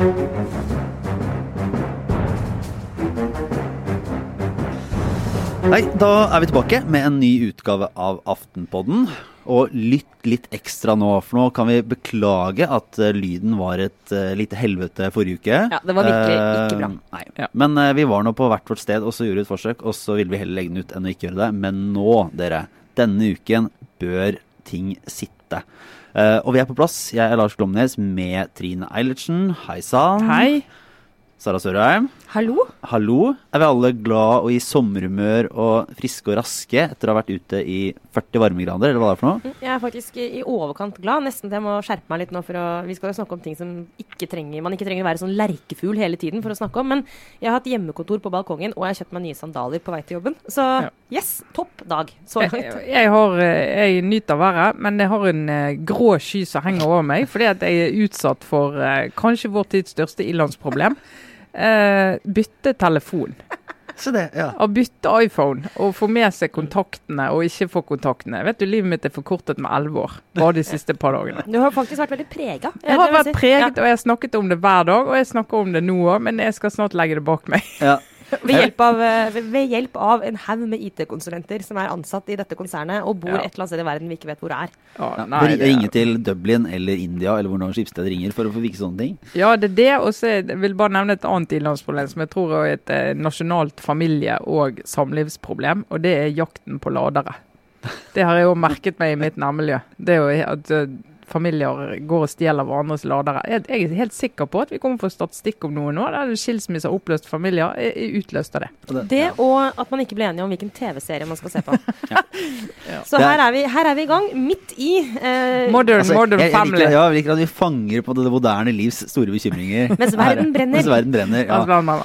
Nei, da er vi tilbake med en ny utgave av Aftenpodden. Og lytt litt ekstra nå, for nå kan vi beklage at uh, lyden var et uh, lite helvete forrige uke. Ja, det var virkelig ikke bra. Uh, nei. Ja. Men vi var nå på hvert vårt sted og så gjorde et forsøk, og så ville vi heller legge den ut enn å ikke gjøre det. Men nå, dere, denne uken bør ting sitte. Og vi er på plass. Jeg er Lars Glomnes med Trine Eilertsen. Hei sann. Hei. Sara Sørheim. Hallo. Hallo. Er vi alle glad og i sommerhumør og friske og raske etter å ha vært ute i 40 varmegrader, eller hva det er for noe? Jeg er faktisk i overkant glad. Nesten til jeg må skjerpe meg litt nå, for å, vi skal jo snakke om ting som ikke trenger, man ikke trenger å være sånn lerkefugl hele tiden for å snakke om. Men jeg har hatt hjemmekontor på balkongen, og jeg har kjøpt meg nye sandaler på vei til jobben. Så ja. yes, topp dag så langt. Jeg, jeg, har, eh, jeg nyter været, men jeg har en uh, grå sky som henger over meg, fordi at jeg er utsatt for uh, kanskje vår tids største ilandsproblem Uh, bytte telefon. Så det, ja. Å bytte iPhone og få med seg kontaktene og ikke få kontaktene. Vet du, Livet mitt er forkortet med elleve år bare de siste par dagene. Du har faktisk vært veldig prega. Jeg har vært preget, og jeg har snakket om det hver dag. Og jeg snakker om det nå òg, men jeg skal snart legge det bak meg. Ja. Ved hjelp av, eh, ved hjelp av en haug med IT-konsulenter som er ansatt i dette konsernet og bor ja. et eller annet sted i verden vi ikke vet hvor er. Ja, nei, det Ringe til Dublin eller India eller hvor noen skipssted ringer for å få vike sånne ting? Ja, det er det. Og så vil bare nevne et annet innlandsproblem som jeg tror er et eh, nasjonalt familie- og samlivsproblem, og det er jakten på ladere. Det har jeg jo merket meg i mitt nærmiljø. Det er jo at eh, familier går og stjeler hverandres ladere. Jeg, jeg, er helt sikker på at vi kommer til å få statistikk om noe nå der skilsmisse og oppløst familier er, er utløst av det. Det, og at man ikke blir enige om hvilken TV-serie man skal se på. ja. Så her er, vi, her er, vi, i gang, midt i eh, Modern, altså, modern jeg, Family. Liker, ja, jeg liker at vi fanger på det moderne livs store bekymringer. Mens verden brenner. Mens verden brenner, ja.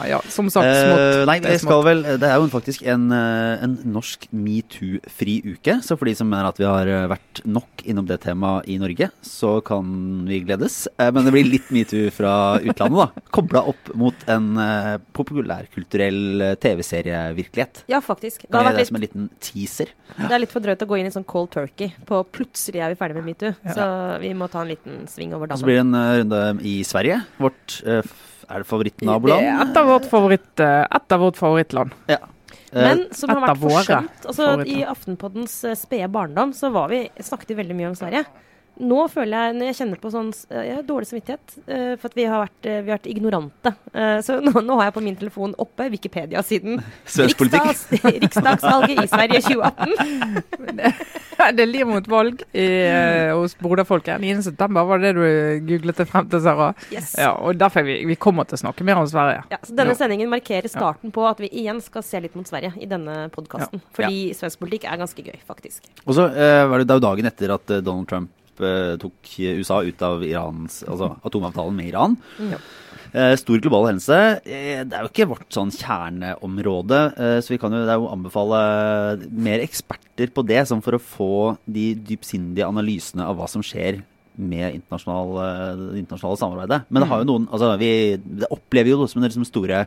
ja som sagt, eh, smått. Uh, nei, det, skal vel, det er jo faktisk en, eh, en norsk metoo-fri uke. Så for de som mener at vi har eh, vært nok innom det temaet i Norge, så kan vi gledes. Eh, men det blir litt metoo fra utlandet, da. Kobla opp mot en eh, populærkulturell eh, TV-serievirkelighet. Ja, faktisk. Det har vært det litt, som en liten teaser. Det er litt for drøyt å gå inn i sånn cold turkey på plutselig er vi ferdig med metoo. Ja. Så vi må ta en liten sving over dammen. Så blir det en runde i Sverige. Vårt er det favorittnaboland? Et av vårt, favoritt, et av vårt favorittland. Ja. Men som har vært forsømt altså, I Aftenpoddens spede barndom så var vi, snakket vi veldig mye om Sverige. Nå føler jeg, når jeg kjenner på sånn Jeg har dårlig samvittighet uh, for at vi har vært, uh, vi har vært ignorante. Uh, så nå, nå, har jeg på min telefon oppe Wikipedia-siden. Riksdags, riksdagsvalget i Sverige 2018. det er liv mot valg i, hos broderfolket. 9.9. var det du googlet det frem til, Sara. Yes. Ja, og derfor vi, vi kommer til å snakke mer om Sverige. Ja, så denne sendingen markerer starten ja. på at vi igjen skal se litt mot Sverige i denne podkasten. Ja. Fordi svensk politikk er ganske gøy, faktisk. Og så var det, det jo dagen etter at Donald Trump Eh, tok USA ut av Irans, altså atomavtalen med Iran. Ja. Eh, stor global hendelse. Eh, det er jo ikke vårt sånn kjerneområde, så vi kan jo, det jo anbefale mer eksperter på det, sånn for å få de dypsindige analysene av hva som skjer med internasjonale, det internasjonale samarbeidet. Men det har jo mm. noen altså vi det opplever jo som den liksom store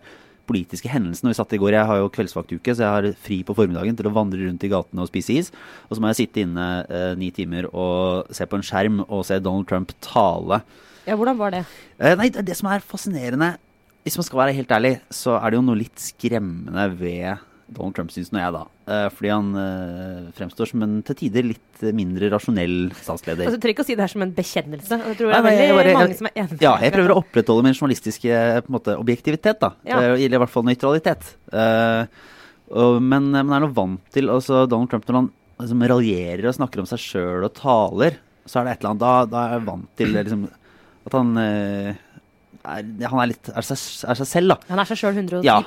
politiske hendelsene. Vi satt i går, Jeg har jo kveldsvaktuke, så jeg har fri på formiddagen til å vandre rundt i gatene og spise is. Og så må jeg sitte inne eh, ni timer og se på en skjerm og se Donald Trump tale. Ja, Hvordan var det? Eh, nei, Det som er fascinerende, hvis man skal være helt ærlig, så er det jo noe litt skremmende ved Donald Trump, syns nå jeg, da. Eh, fordi han uh, fremstår som en til tider litt mindre rasjonell statsleder. Altså, du trenger ikke å si det her som en bekjennelse. Jeg tror det er veldig jeg, mange som er enige. Ja, jeg prøver å opprettholde min journalistiske måte, objektivitet, da. Ja. Eller i hvert fall nøytralitet. Men man er nå vant til altså Donald Trump når han liksom, raljerer og snakker om seg sjøl og taler, så er det et eller annet Da, da er jeg vant til liksom, at han er, han er litt er seg, er seg, selv, da. Han er seg sjøl 110 ja.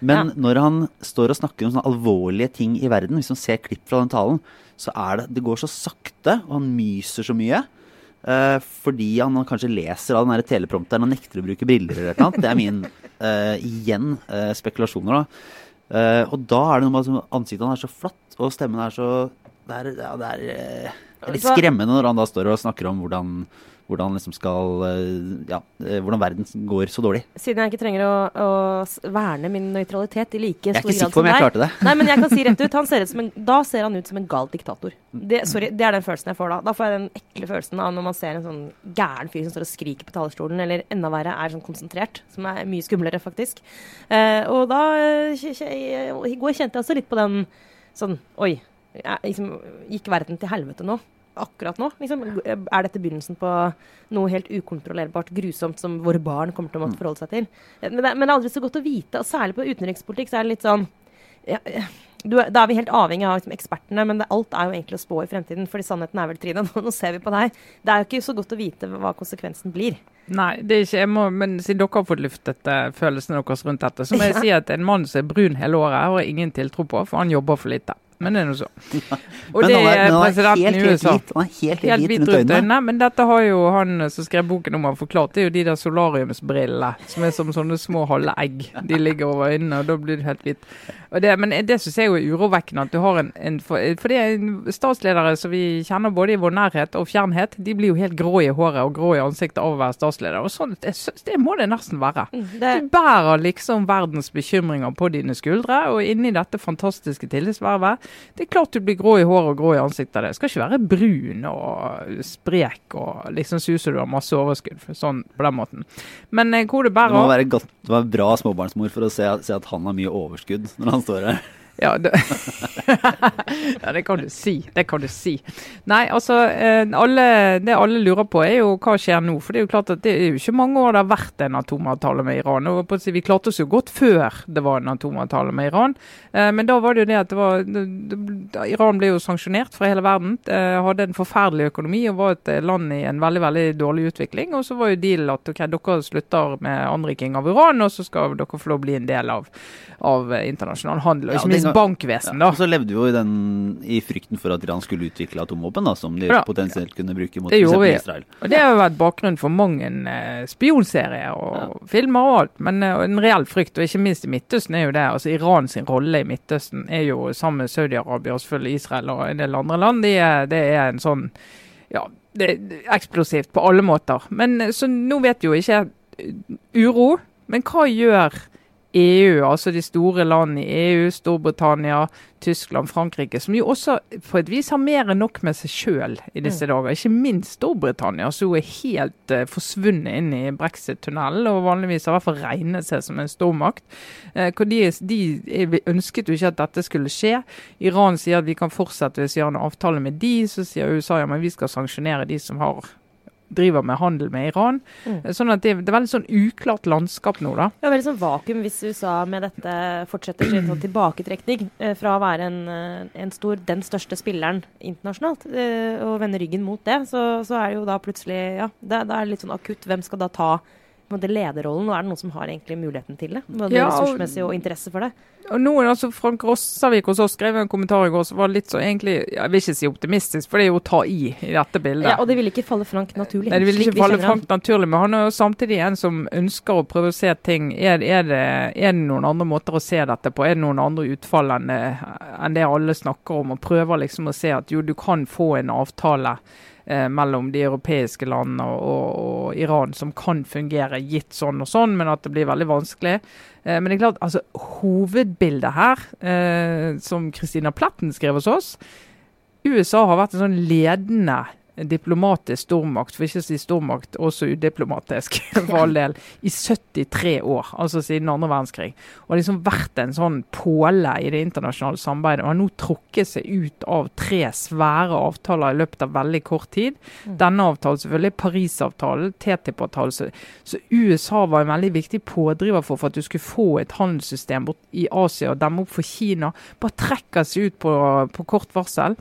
Men ja. når han står og snakker om sånne alvorlige ting i verden, hvis man ser klipp fra den talen, så er det Det går så sakte, og han myser så mye. Uh, fordi han kanskje leser av den teleprompteren og nekter å bruke briller eller noe. Det er min uh, igjen uh, spekulasjoner, da. og da er det noe med at ansiktet hans er så flatt, og stemmen er så Det er, det er, det er litt skremmende når han da står og snakker om hvordan hvordan, liksom skal, eh, ja, eh, hvordan verden går så dårlig. Siden jeg ikke trenger å, å verne min nøytralitet i like stor grad som deg Jeg er ikke sikker på om jeg klarte det. Nei, men jeg kan si rett ut, han ser en, Da ser han ut som en gal diktator. Det, sorry, det er den følelsen jeg får da. Da får jeg den ekle følelsen av når man ser en sånn gæren fyr som står og skriker på talerstolen, eller enda verre er sånn konsentrert, som er mye skumlere, faktisk. Eh, og da i går kjente jeg også litt på den sånn Oi, jeg, liksom, gikk verden til helvete nå? Akkurat nå? Liksom? Er dette begynnelsen på noe helt ukontrollerbart grusomt som våre barn kommer til å måtte mm. forholde seg til? Men det, men det er aldri så godt å vite, og særlig på utenrikspolitikk så er det litt sånn ja, du, Da er vi helt avhengig av liksom, ekspertene, men det, alt er jo egentlig å spå i fremtiden. fordi sannheten er vel, Trine, nå, nå ser vi på deg. Det er jo ikke så godt å vite hva konsekvensen blir. Nei, det er ikke, jeg må, men siden dere har fått luftet uh, følelsene deres rundt dette, så må jeg si at en mann som er brun hele året, har jeg ingen tiltro på, for han jobber for lite men det er nå så. Og det er, presidenten i USA. Han er helt, helt hvit rundt øynene. Men dette har jo han som skrev boken om han forklart. Det er jo de der solariumsbrillene som er som sånne små halve egg. De ligger over øynene, og da blir du helt hvit. Det, men det syns jeg er urovekkende. at du har en, en for, for det er statsledere som vi kjenner både i vår nærhet og fjernhet, de blir jo helt grå i håret og grå i ansiktet av å være statsleder. Og sånn, det, det må det nesten være. Mm, det. Du bærer liksom verdens bekymringer på dine skuldre, og inni dette fantastiske tillitsvervet det er klart du blir grå i håret og grå i ansiktet. Det skal ikke være brun og sprek og liksom se ut som du har masse overskudd. Sånn på den måten. Men eh, hvor det bærer Det må være godt, det var bra småbarnsmor for å se, se at han har mye overskudd når han står her. Ja det, ja, det kan du si. Det kan du si. Nei, altså eh, alle, Det alle lurer på, er jo hva skjer nå. For det er jo klart at det er jo ikke mange år det har vært en atomavtale med Iran. Og vi klarte oss jo godt før det var en atomavtale med Iran. Eh, men da var det jo det at det var Iran ble jo sanksjonert fra hele verden. Eh, hadde en forferdelig økonomi og var et land i en veldig veldig dårlig utvikling. Og så var jo dealen at ok, dere slutter med anriking av uran, og så skal dere få lov å bli en del av, av internasjonal handel. og ikke minst bankvesen, da. og så levde vi jo i, den, i, frykten for at Iran skulle utvikle atomvåpen, da, som de ja. potensielt kunne bruke mot f.eks. Israel. Og Det har jo vært bakgrunnen for mange eh, spionserier og ja. filmer og alt. Men eh, en reell frykt, og ikke minst i Midtøsten, er jo det. altså Iran sin rolle i Midtøsten er jo sammen med Saudi-Arabia og selvfølgelig Israel og en del andre land. Det er, det er en sånn ja, det eksplosivt på alle måter. Men eh, så nå vet vi jo ikke uro. Men hva gjør EU, altså de store landene i EU, Storbritannia, Tyskland, Frankrike, som jo også på et vis har mer enn nok med seg sjøl i disse mm. dager. Ikke minst Storbritannia, som er helt uh, forsvunnet inn i brexit-tunnelen og vanligvis har i hvert fall regnet seg som en stormakt. Uh, de, de, ønsket jo ikke at dette skulle skje. Iran sier at vi kan fortsette hvis vi har en avtale med de, så sier USA ja, men vi skal sanksjonere de som har driver med handel med Iran. Mm. Sånn at det, det, er veldig sånn uklart landskap nå, da. Ja, veldig sånn vakuum hvis USA med dette fortsetter sin sånn tilbaketrekning eh, fra å være en, eh, en, stor, den største spilleren internasjonalt, eh, og vende ryggen mot det, så, så er det jo da plutselig Ja, da er det litt sånn akutt. Hvem skal da ta lederrollen, og er det noen som har egentlig muligheten til det? Både ja, ressursmessig og interesse for det? Og noen, altså Frank Rossavik hos oss skrev en kommentar i går som var litt så egentlig Jeg vil ikke si optimistisk, for det er jo å ta i i dette bildet. Ja, Og det vil ikke falle Frank naturlig. Nei, det vil ikke falle Frank naturlig, men han er jo samtidig en som ønsker å prøve å se ting. Er, er, det, er, det, noen andre måter å se dette på? Er det noen andre utfall enn enn det alle snakker om? Og prøver liksom å se at jo, du kan få en avtale eh, mellom de europeiske landene og, og, og, Iran som kan fungere gitt sånn og sånn, men at det blir veldig vanskelig. Eh, men det er klart, altså hovedbildet her, eh, som Christina Pletten skrev hos oss USA har vært en sånn ledende diplomatisk stormakt, for ikke å si stormakt, også udiplomatisk for all del, i 73 år. Altså siden andre verdenskrig. Og har liksom vært en sånn påle i det internasjonale samarbeidet. Og har nå trukket seg ut av tre svære avtaler i løpet av veldig kort tid. Mm. Denne avtalen selvfølgelig, Parisavtalen, TTIP-avtalen. Så, så, USA var en veldig viktig pådriver for, for at du skulle få et handelssystem bort i Asia og demme opp for Kina. Bare trekker seg ut på, på kort varsel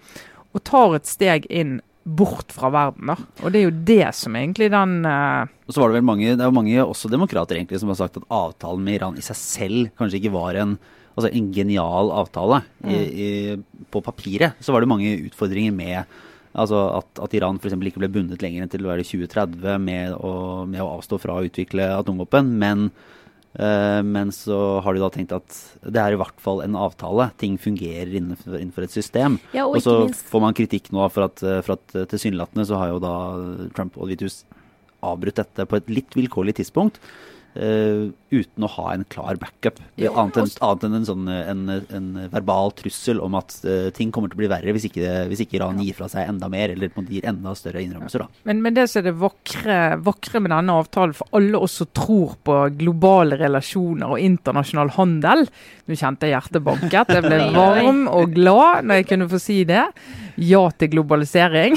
og tar et steg inn bort fra verden. da. Og det er jo det som egentlig den uh... Og så var Det vel mange, det er mange også demokrater egentlig som har sagt at avtalen med Iran i seg selv kanskje ikke var en, altså en genial avtale. Mm. I, i, på papiret så var det mange utfordringer med altså at, at Iran f.eks. ikke ble bundet lenger enn til å være 2030 med å, med å avstå fra å utvikle atomvåpen. men men så har de da tenkt at det er i hvert fall en avtale. Ting fungerer innenfor, et system. Ja, og, og, så minst... får man kritikk nå for at, eh, for at eh, tilsynelatende så har jo da Trump og Vitus avbrutt dette på et litt vilkårlig tidspunkt. Uten å ha en klar backup. Jo, annet, enn, annet, enn, en, sånn, en, en, verbal trussel om at uh, ting kommer til å bli verre hvis ikke, hvis ikke Iran gir fra seg enda mer eller gir enda større innrømmelser. Men, men, det som er det vakre, vakre, med denne avtalen for alle oss som tror på globale relasjoner og internasjonal handel Nå kjente jeg hjertet banket. Jeg ble varm og glad når jeg kunne få si det ja til globalisering,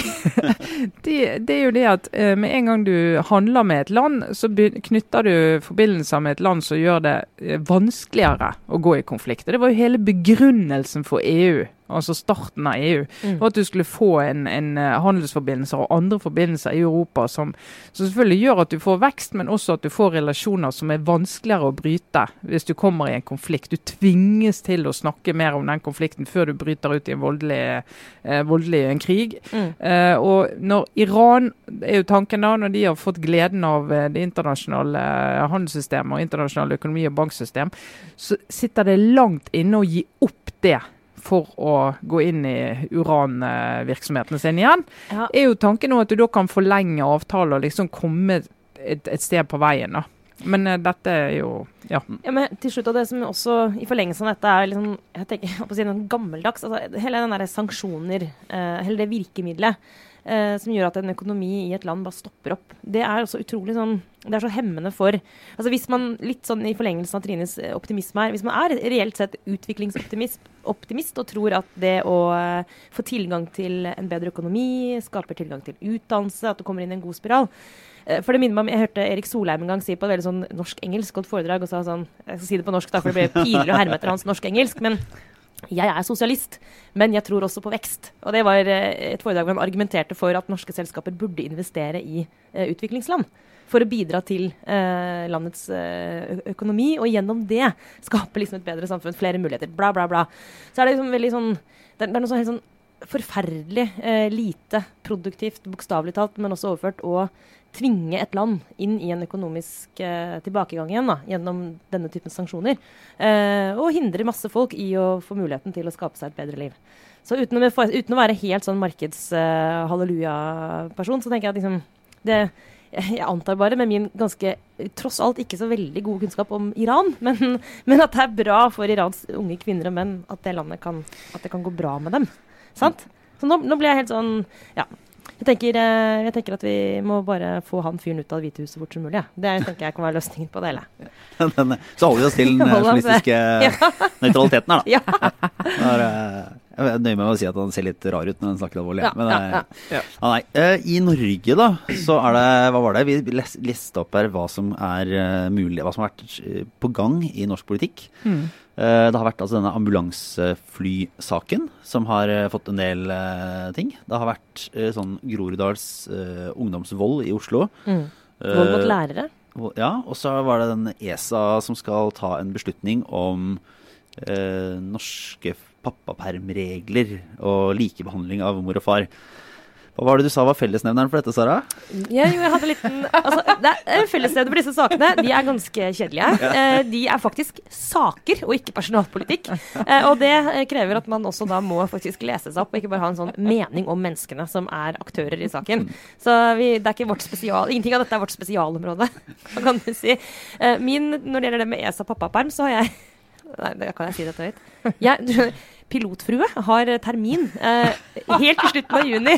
det, det, er jo det at eh, med en gang du handler med et land, så knytter du forbindelser med et land som gjør det eh, vanskeligere å gå i konflikt. Og Det var jo hele begrunnelsen for EU altså starten av EU. Mm. Og at du skulle få en, en eh, handelsforbindelser og andre forbindelser i Europa som, som, selvfølgelig gjør at du får vekst, men også at du får relasjoner som er vanskeligere å bryte hvis du kommer i en konflikt. Du tvinges til å snakke mer om den konflikten før du bryter ut i en voldelig, eh, voldelig en krig. Mm. Eh, og når Iran, er jo tanken da, når de har fått gleden av eh, det internasjonale handelssystemet og internasjonale økonomi- og banksystem, så sitter det langt inne å gi opp det for å gå inn i uranvirksomheten sin igjen, ja. er jo tanken nå at du da kan forlenge avtalen og liksom komme et, et sted på veien. da. Men uh, dette er jo ja. ja. men til slutt, og det som også i forlengelsen av dette er liksom, jeg tenker, jeg si noe gammeldags altså, Hele den der sanksjoner, uh, hele det virkemidlet uh, som gjør at en økonomi i et land bare stopper opp, det er også utrolig sånn det er så hemmende for altså Hvis man litt sånn i forlengelsen av Trines eh, optimisme her, hvis man er reelt sett utviklingsoptimist og tror at det å eh, få tilgang til en bedre økonomi, skaper tilgang til utdannelse, at du kommer inn i en god spiral uh, For det minner meg om, Jeg hørte Erik Solheim en gang si på et veldig sånn norsk-engelsk godt foredrag og sa sånn Jeg skal si det på norsk, da, for det blir pinlig å herme etter hans norsk-engelsk. men jeg er sosialist, men jeg tror også på vekst. Og det var et foredrag hvor han argumenterte for at norske selskaper burde investere i uh, utviklingsland for å bidra til eh, landets eh, økonomi, og gjennom det skape liksom et bedre samfunn, flere muligheter, bla, bla, bla. Så er det liksom veldig sånn Det, det er noe sånn helt sånn forferdelig eh, lite produktivt, bokstavelig talt, men også overført, å tvinge et land inn i en økonomisk eh, tilbakegang igjen da, gjennom denne typen sanksjoner. Eh, og hindre masse folk i å få muligheten til å skape seg et bedre liv. Så uten å, uten å være helt sånn markeds-halleluja-person, eh, så tenker jeg at liksom det, jeg antar bare, med min ganske tross alt ikke så veldig gode kunnskap om Iran, men, men, at det er bra for Irans unge kvinner og menn at det landet kan, at det kan gå bra med dem. Sant? Så nå, nå blir jeg helt sånn Ja. Jeg tenker, eh, jeg tenker, at vi må bare få han fyren ut av Det hvite huset fort som mulig. Ja. Det tenker jeg kan være løsningen på det hele. så holder vi oss til den journalistiske ja. nøytraliteten her, da. Ja. Eh, jeg er nøye med å si at han ser litt rar ut når han snakker alvorlig. Ja, Men, ja, eh, ja. Nei. Eh, I Norge, da, så er det Hva var det? Vi leste opp her hva som er eh, mulig, hva som har vært på gang i norsk politikk. Mm. Det har vært altså denne ambulanseflysaken som har fått en del ting. Det har vært sånn Groruddals ungdomsvold i Oslo. Mm. Vold mot lærere? Ja, og så var det den ESA som skal ta en beslutning om eh, norske pappapermregler og likebehandling av mor og far. Hva var det du sa var fellesnevneren for dette, Sara? Ja, jo, jeg hadde litt altså, det er Fellesnevnet for disse sakene de er ganske kjedelige. Ja. Eh, de er faktisk saker, og ikke personalpolitikk. Eh, og det krever at man også da må faktisk lese seg opp, og ikke bare ha en sånn mening om menneskene som er aktører i saken. Så vi, det er ikke vårt spesial, Ingenting av dette er vårt spesialområde, kan du si. Eh, min, når det gjelder det med ESA pappaperm, så har jeg Nei, da kan jeg si dette høyt. Jeg, pilotfrue har termin eh, helt til slutten av juni.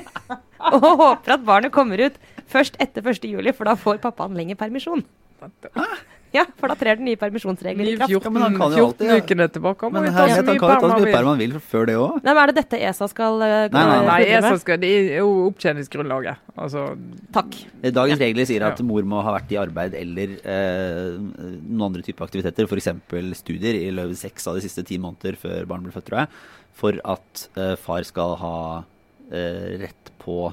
Og håper at barnet kommer ut først etter 1. juli, for da får pappaen lengre permisjon. Ja, for da trer den nye permisjonsregler i kraft. 14, ja, 14 ja. ukene tilbake. Men her, ja, han kan jo ta så mye perm han vil før det òg. Er det dette ESA skal uh, Nei, nei, nei ESA skal, det er jo opptjeningsgrunnlaget. Altså, Takk. Dagens regler sier at mor må ha vært i arbeid eller eh, noen andre typer aktiviteter, f.eks. studier, i løpet seks av de siste ti måneder før barnet ble født, tror jeg, for at eh, far skal ha rett på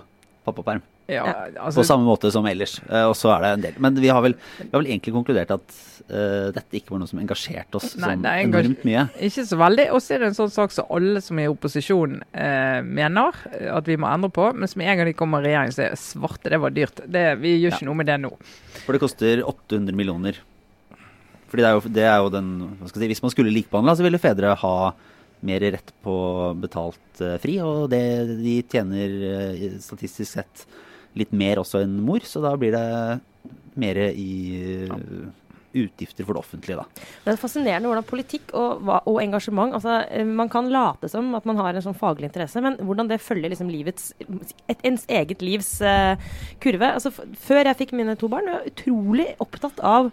pappaperm. Ja, altså, på samme måte som ellers. Uh, og så er det en del. Men vi har vel, vi har vel egentlig konkludert at uh, dette ikke var noe som engasjerte oss nei, sånn enormt mye. Ikke så veldig. Og så er det en sånn sak som alle som er i opposisjon uh, mener at vi må endre på. Men som en gang de kommer i regjering, så er svarte det var dyrt. Det, vi gjør ikke ja. noe med det nå. For det koster 800 millioner. Fordi det er jo, det er jo den hva skal jeg si, Hvis man skulle likebehandla, så ville fedre ha mer rett på betalt fri. Og det de tjener statistisk sett litt mer også enn mor, så da blir det mer i utgifter for det offentlige, da. Det er fascinerende hvordan politikk og, og engasjement altså, eh, Man kan late som at man har en sånn faglig interesse, men hvordan det følger liksom livets et, ens eget livs uh, kurve. Altså, før jeg fikk mine to barn, var jeg utrolig opptatt av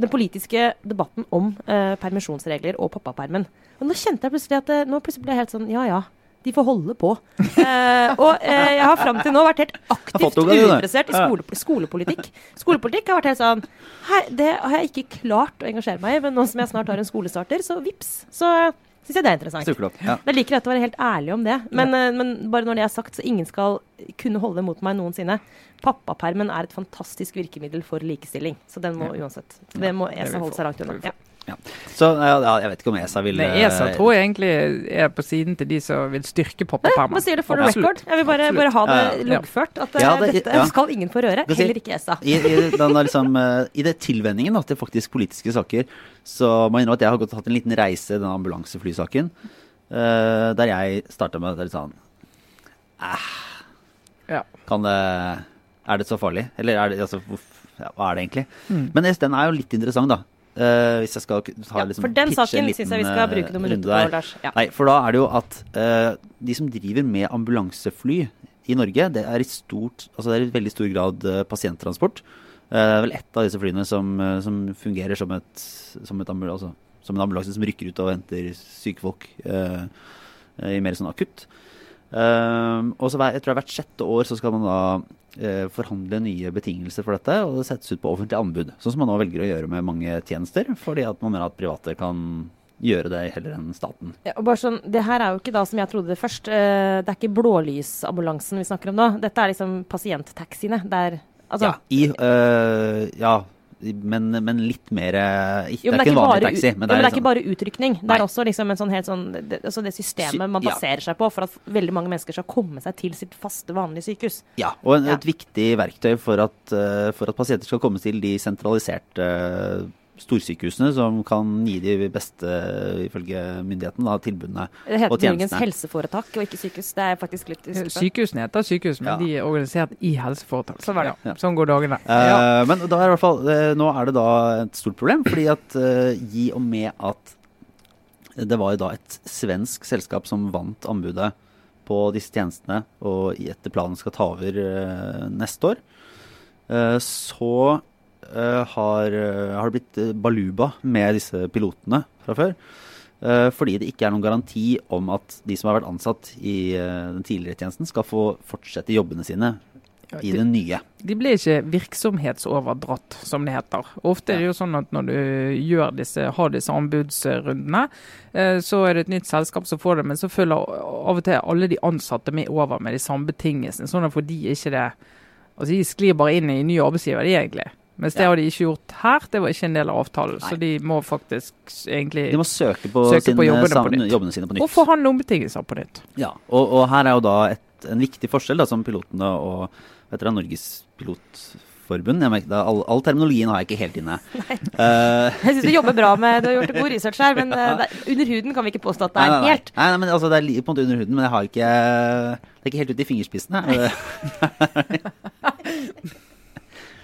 den politiske debatten om eh, permisjonsregler og pappapermen. Og nå kjente jeg plutselig at nå plutselig ble jeg helt sånn Ja ja, de får holde på. Eh, og eh, jeg har fram til nå vært helt aktivt uinteressert i skole, skolepolitikk. Skolepolitikk har vært helt sånn Hei, det har jeg ikke klart å engasjere meg i, men nå som jeg snart har en skolestarter, så vips, så syns jeg det er interessant. Ja. Jeg liker rett å være helt ærlig om det. Men, ja. Eh, men, bare når det er sagt, så ingen skal kunne holde mot meg noensinne. Pappapermen er et fantastisk virkemiddel for likestilling, så den må uansett Det må ESA holde seg langt unna. Ja. Ja. Så ja, jeg vet ikke om ESA vil Nei, ESA tror jeg egentlig er på siden til de som vil styrke pappapermen. Hva sier du for noe record? Jeg vil bare, bare ha det loggført. At ja, det, dette ja. skal ingen få røre. Heller ikke ESA. I, i, liksom, eh, i det tilvenningen da, til faktisk politiske saker, så må jeg innrømme at jeg har gått, hatt en liten reise i den ambulanseflysaken. Uh, der jeg starta med det litt sånn eh, ja. Kan det Er det så farlig? Eller er det, altså, hva er det egentlig? Mm. Men den er jo litt interessant, da. Uh, hvis jeg skal ta ja, liksom, For den saken syns jeg vi skal bruke noen minutter på, Lars. Ja. Nei, for da er det jo at uh, de som driver med ambulansefly i Norge, det er i, stort, altså det er i veldig stor grad uh, pasienttransport. er vel ett av disse flyene som, som fungerer som, et, som, et altså, som, en ambulanse som rykker ut og henter syke folk i mer sånn akutt. Og så jeg tror hvert sjette år så skal man da uh, forhandle nye betingelser for dette, og det settes ut på offentlig anbud. Sånn som man nå velger å gjøre med mange tjenester, fordi at man mener at private kan gjøre det heller enn staten. Ja, og bare sånn, det her er jo ikke da som jeg trodde det først. Uh, det er ikke blålysambulansen vi snakker om nå. Dette er liksom pasienttaxiene. Der, altså. Ja, i, uh, ja, men, men, litt mer eh, ikke, jo, Det er ikke en vanlig taxi. Men det, jo, men det er ikke liksom- bare utrykning. Det er også liksom en sånn helt sånn det, altså det systemet man baserer ja. seg på for at veldig mange mennesker skal komme seg til sitt faste, vanlige sykehus. Ja, og en, et viktig verktøy for at, uh, for at pasienter skal komme til de sentraliserte storsykehusene som kan gi de beste, ifølge myndigheten, da, tilbudene og tjenestene. Det heter muligens helseforetak og ikke sykehus. Det er faktisk litt usikker Sykehusene heter sykehus, men ja. de er organisert i helseforetak. Sånn var det. Ja. Sånn går dagene. Uh, men da er i hvert fall, uh, nå er det da et stort problem, fordi at uh, gi og med at det var jo da et svensk selskap som vant anbudet på disse tjenestene, og etter planen skal ta over neste år, så Eh, har, eh, har, det blitt eh, baluba med disse pilotene fra før. Fordi det ikke er noen garanti om at de som har vært ansatt i den tidligere tjenesten, skal få fortsette jobbene sine i den nye. De blir ikke virksomhetsoverdratt, som det heter. Ofte er det jo sånn at når du disse, har disse anbudsrundene, så er det et nytt selskap som får det, men så følger av og til alle de ansatte med over med de samme betingelsene. Sånn at for de ikke det Altså de sklir bare inn i ny arbeidsgiver, de egentlig. Mens det har de ikke gjort her. Det var ikke en del av avtalen. Nei. Så de må faktisk egentlig De må søke på, søke sine, på jobbene, på jobbene, sine på nytt. Og forhandle om betingelser på nytt. Ja, og, og, her er jo da et, en viktig forskjell da, som pilotene og vet dere, Norges pilotforbund jeg merker, all, all, terminologien har jeg ikke helt inne. Nei. Uh, jeg syns du jobber bra med Du har gjort god research her, men uh, under huden kan vi ikke påstå at det er nei, nei, helt Nei, nei, men altså, Det er på en måte under huden, men jeg har ikke Det er ikke helt ute i fingerspissene.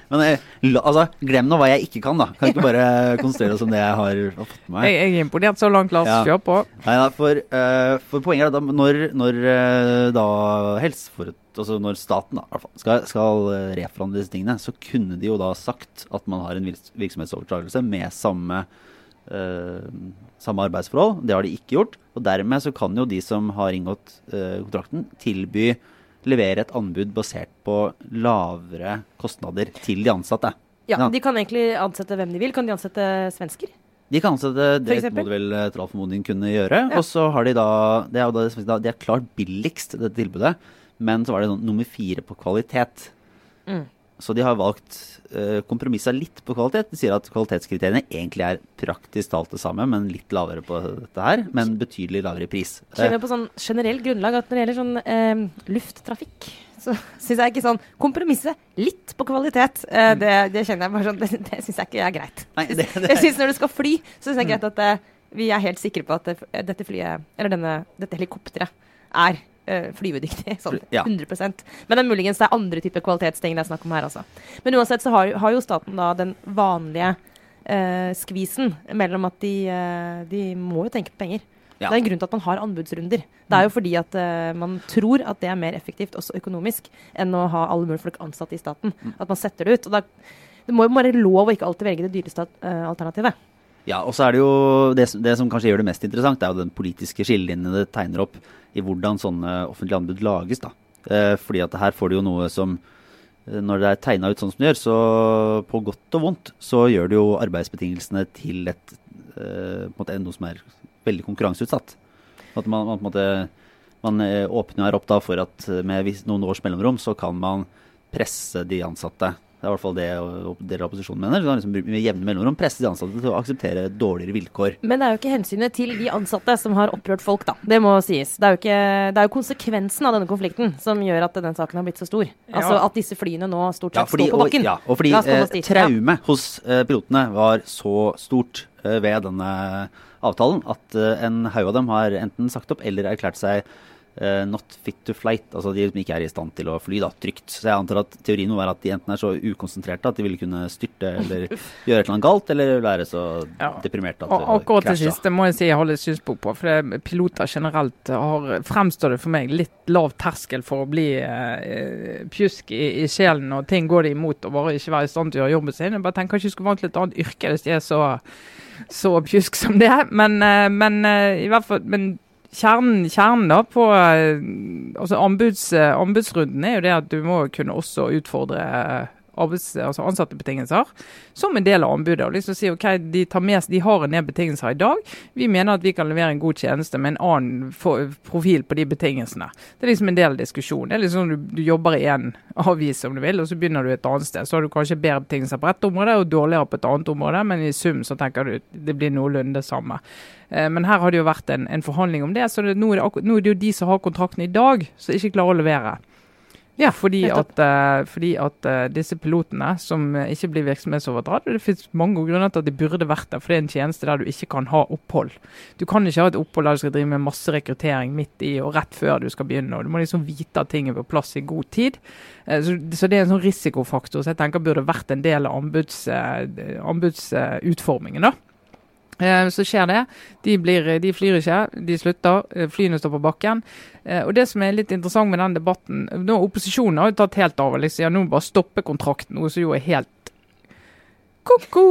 Men eh, altså, glem nå hva jeg ikke kan, da. Kan ikke bare konsentrere oss om det jeg har fått med meg. Jeg, jeg er imponert så langt, Lars. Ja. Kjør på. Nei, da, for, uh, for, poenget er at når, når uh, da helseforetak Altså når staten da, skal, skal reforhandle disse tingene, så kunne de jo da sagt at man har en virksomhetsovertakelse med samme, uh, samme arbeidsforhold. Det har de ikke gjort. Og dermed så kan jo de som har inngått kontrakten, tilby levere et anbud basert på lavere kostnader til de ansatte. Ja, De kan egentlig ansette hvem de vil. Kan de ansette svensker? De kan ansette det må du vel etter all formodning kunne gjøre. Ja. Og så har de da Det er, da, det er klart billigst, dette tilbudet. Men så var det sånn, nummer fire på kvalitet. Mm. Så de har valgt uh, kompromissa litt på kvalitet. De sier at kvalitetskriteriene egentlig er praktisk talt det samme, men litt lavere på dette her. Men betydelig lavere pris. Kjenner på sånn generelt grunnlag at når det gjelder sånn uh, lufttrafikk, så syns jeg ikke sånn Kompromisse litt på kvalitet, uh, det, det, kjenner jeg bare sånn Det, det syns jeg ikke er greit. Nei, det, det. Jeg syns når du skal fly, så syns jeg greit at vi er helt sikre på at dette flyet, eller denne, dette helikopteret, er uh, flyvedyktig. Sånn ja. 100% Men det er muligens det er andre typer kvalitetsting det er snakk om her, altså. Men uansett så har, har jo staten da den vanlige uh, skvisen mellom at de, uh, de må jo tenke på penger. Ja. Det er en grunn til at man har anbudsrunder. Det er jo fordi at uh, man tror at det er mer effektivt, også økonomisk, enn å ha alle mulige folk ansatt i staten. Mm. At man setter det ut. Og da, det må jo være lov å ikke alltid velge det dyreste uh, alternativet. Ja, og så er det jo det, det, som kanskje gjør det mest interessant, det er jo den politiske skillelinjen det tegner opp i hvordan sånne offentlige anbud lages. da. Eh, fordi at her får du jo noe som eh, Når det er tegna ut sånn som det gjør, så på godt og vondt, så gjør det jo arbeidsbetingelsene til et, eh, noe som er veldig konkurranseutsatt. At man, man, måte, man eh, åpner her opp da for at med noen års mellomrom så kan man presse de ansatte det er i hvert fall det deler av opposisjonen mener. Så liksom med jevne mellomrom presse de ansatte til å akseptere dårligere vilkår. Men det er jo ikke hensynet til de ansatte som har opprørt folk, da. Det må sies. Det er jo, ikke, det er jo konsekvensen av denne konflikten som gjør at den saken har blitt så stor. Ja. Altså at disse flyene nå stort sett ja, fordi, står på bakken. Og, ja, og fordi eh, traumet hos eh, pilotene var så stort eh, ved denne avtalen at eh, en haug av dem har enten sagt opp eller erklært seg not fit to flight, altså de ikke er i stand til å fly da, trygt. Så jeg antar at teorien må være at de enten er så ukonsentrerte at de ville kunne styrte eller gjøre noe galt, eller være så ja. deprimerte at det Akkurat det siste må jeg si jeg holder synspunkt på. For piloter generelt har, fremstår det for meg litt lav terskel for å bli uh, pjusk i, i, sjelen og ting går de imot og bare ikke være i stand til å gjøre jobben sin. Jeg bare tenker kanskje du skulle valgt et annet yrke hvis de er så så pjusk som det. Men, uh, men i hvert fall men Kjernen, kjernen da på eh, altså ombuds, ombudsrunden anbudsrunden er jo det at du må kunne også utfordre eh, arbeids, altså ansattebetingelser som en del av anbudet. og liksom si, ok, de, med, de, har en del betingelser i dag. Vi mener at vi kan levere en god tjeneste med en annen profil på de betingelsene. Det er liksom en del av diskusjonen. Det er liksom du, du jobber i en avis om du vil, og så begynner du et annet sted. Så har du kanskje bedre betingelser på ett område og dårligere på et annet område, men i sum så tenker du det blir noenlunde det samme. Eh, men her har det jo vært en, en forhandling om det, så det, nå, er det, nå er det jo de som har kontrakten i dag, som ikke klarer å levere. Ja, fordi at, uh, fordi at uh, disse pilotene som ikke blir virksomhetsoverdratt Det finnes mange grunner til at de burde vært der, for det er en tjeneste der du ikke kan ha opphold. Du kan ikke ha et opphold der du skal drive med masse rekruttering midt i og rett før du skal begynne. og Du må liksom vite at ting er på plass i god tid. Så, så, det er en sånn risikofaktor som jeg tenker burde vært en del av anbuds, anbudsutformingen. da. Eh, så skjer det. De, blir, de, flyr ikke, de slutter. Eh, flyene står på bakken. Eh, og Det som er litt interessant med den debatten nå Opposisjonen har jo tatt helt av. Liksom, ja, nå bare stoppe kontrakten, noe som jo er helt ko-ko.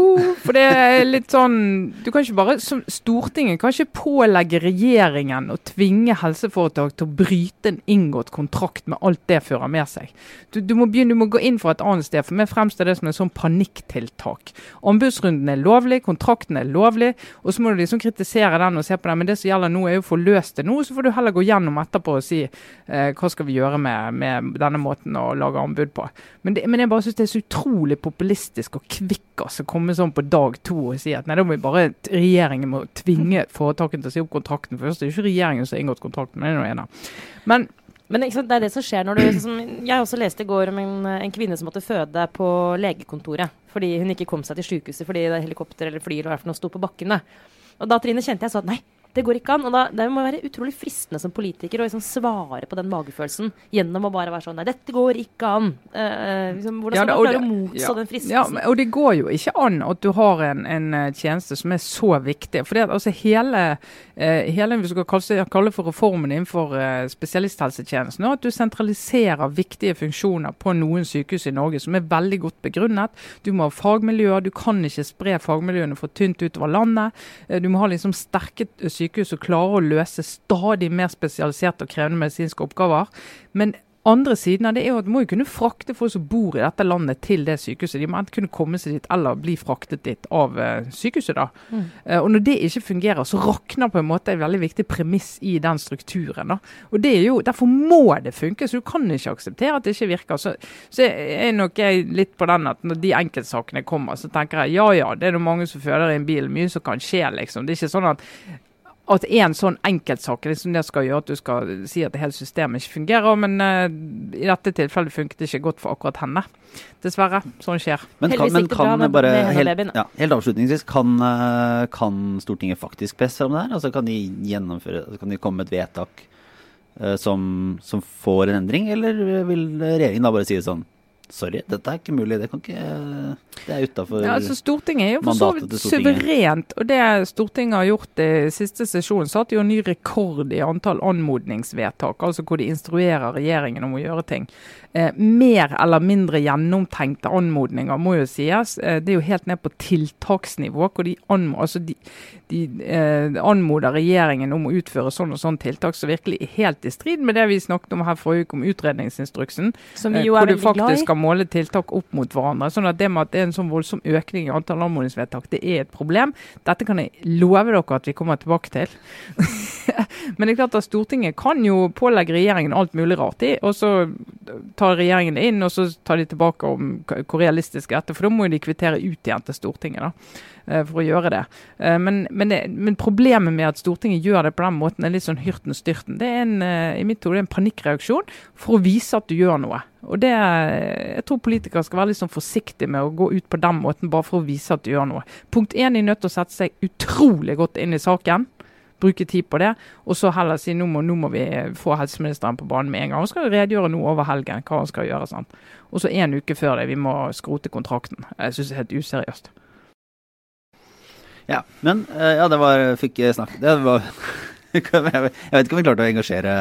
For det er litt sånn Du kan ikke bare Stortinget kan ikke pålegge regjeringen å tvinge helseforetak til å bryte en inngått kontrakt med alt det fører med seg. Du, du, må begynne, du må gå inn for et annet sted. For meg fremstår det som en sånn panikktiltak. Anbudsrunden er lovlig, kontrakten er lovlig, og så må du liksom kritisere den og se på den. Men det som gjelder nå, er jo å få løst det nå. Så får du heller gå gjennom etterpå og si eh, hva skal vi gjøre med, med, denne måten å lage anbud på. Men, det, men jeg bare syns det er så utrolig populistisk og kvikk altså komme sånn på dag to og si at nei, da må vi bare regjeringen må tvinge foretakene til å si opp kontrakten. Først det er ikke regjeringen som har inngått kontrakten, men det er noe ene. Men men det er det som skjer når du sånn Jeg også leste i går om en, en, kvinne som måtte føde på legekontoret fordi hun ikke kom seg til sykehuset fordi det helikopter eller fly eller hva noe sto på bakken. Og da Trine kjente jeg så at nei, det går ikke an. Og da, det må være utrolig fristende som politiker å liksom svare på den magefølelsen gjennom å bare være sånn Nei, dette går ikke an. Uh, liksom, hvordan skal ja, man klare å motstå ja, den fristelsen? Ja, og det går jo ikke an at du har en, en eh, tjeneste som er så viktig. For det, altså, hele, uh, hele vi skal kalle, kalle for reformen innenfor uh, spesialisthelsetjenesten, at du sentraliserer viktige funksjoner på noen sykehus i Norge som er veldig godt begrunnet. Du må ha fagmiljøer, du kan ikke spre fagmiljøene for tynt utover landet. du må ha liksom sterke sykehus sykehus som klarer å løse stadig mer spesialiserte og krevende medisinske oppgaver. Men andre siden av det er jo at må jo kunne frakte folk som bor i dette landet til det sykehuset. De må enten kunne komme seg dit eller bli fraktet dit av uh, sykehuset. da. Mm. Uh, og Når det ikke fungerer, så rakner på en måte en veldig viktig premiss i den strukturen. da. Og det er jo, Derfor må det funke, så du kan ikke akseptere at det ikke virker. Så, så er nok jeg litt på den at når de enkeltsakene kommer, så tenker jeg ja ja, det er det mange som føder i en bil, mye som kan skje, liksom. Det er ikke sånn at at en sånn enkeltsak liksom det skal gjøre at du skal si at det hele systemet ikke fungerer. Men uh, i dette tilfellet funket det ikke godt for akkurat henne. Dessverre. Sånn skjer. Men kan, men kan bare, helt, ja, helt, avslutningsvis, kan, uh, kan, Stortinget faktisk presse om det her? Altså Kan de gjennomføre, altså kan de komme med et vedtak som, som, får en endring, eller vil regjeringen da bare si det sånn Sorry, dette er ikke mulig. Det, ikke, det er utafor ja, altså Stortinget er jo for så vidt suverent. Og det Stortinget har gjort i siste sesjon, satte jo en ny rekord i antall anmodningsvedtak. Altså hvor de instruerer regjeringen om å gjøre ting. Eh, mer eller mindre gjennomtenkte anmodninger, må jo sies. Eh, det er jo helt ned på tiltaksnivå. hvor De, anmoder, altså de, de eh, anmoder regjeringen om å utføre sånn og sånn tiltak som virkelig er helt i strid med det vi snakket om her forrige uke, om utredningsinstruksen. Som vi jo er hvor du faktisk skal måle tiltak opp mot hverandre. sånn at Det med at det er en sånn voldsom økning i antall anmodningsvedtak, det er et problem. Dette kan jeg love dere at vi kommer tilbake til. Men det er klart at Stortinget kan jo pålegge regjeringen alt mulig rart i, og så tar regjeringen det inn, og så tar de tilbake om hvor realistisk dette For da må jo de kvittere ut igjen til Stortinget da, eh, for å gjøre det. Eh, men, men, det. men, problemet med at Stortinget gjør det på den måten, er litt sånn hyrten-styrten. Det er en, eh, i mitt hode en panikkreaksjon for å vise at du gjør noe. Og det, Jeg tror politikere skal være litt sånn forsiktige med å gå ut på den måten bare for å vise at du gjør noe. Punkt én, de er nødt til å sette seg utrolig godt inn i saken bruke tid på det. Og så heller si nå må, nå må vi få helseministeren på banen med en gang. Han skal redegjøre nå over helgen hva han skal gjøre. Sant? Og så en uke før det, vi må skrote kontrakten. Jeg syns det er helt useriøst. Ja, men eh, ja, det var Fikk snakk Det var Jeg vet ikke om vi klarte å engasjere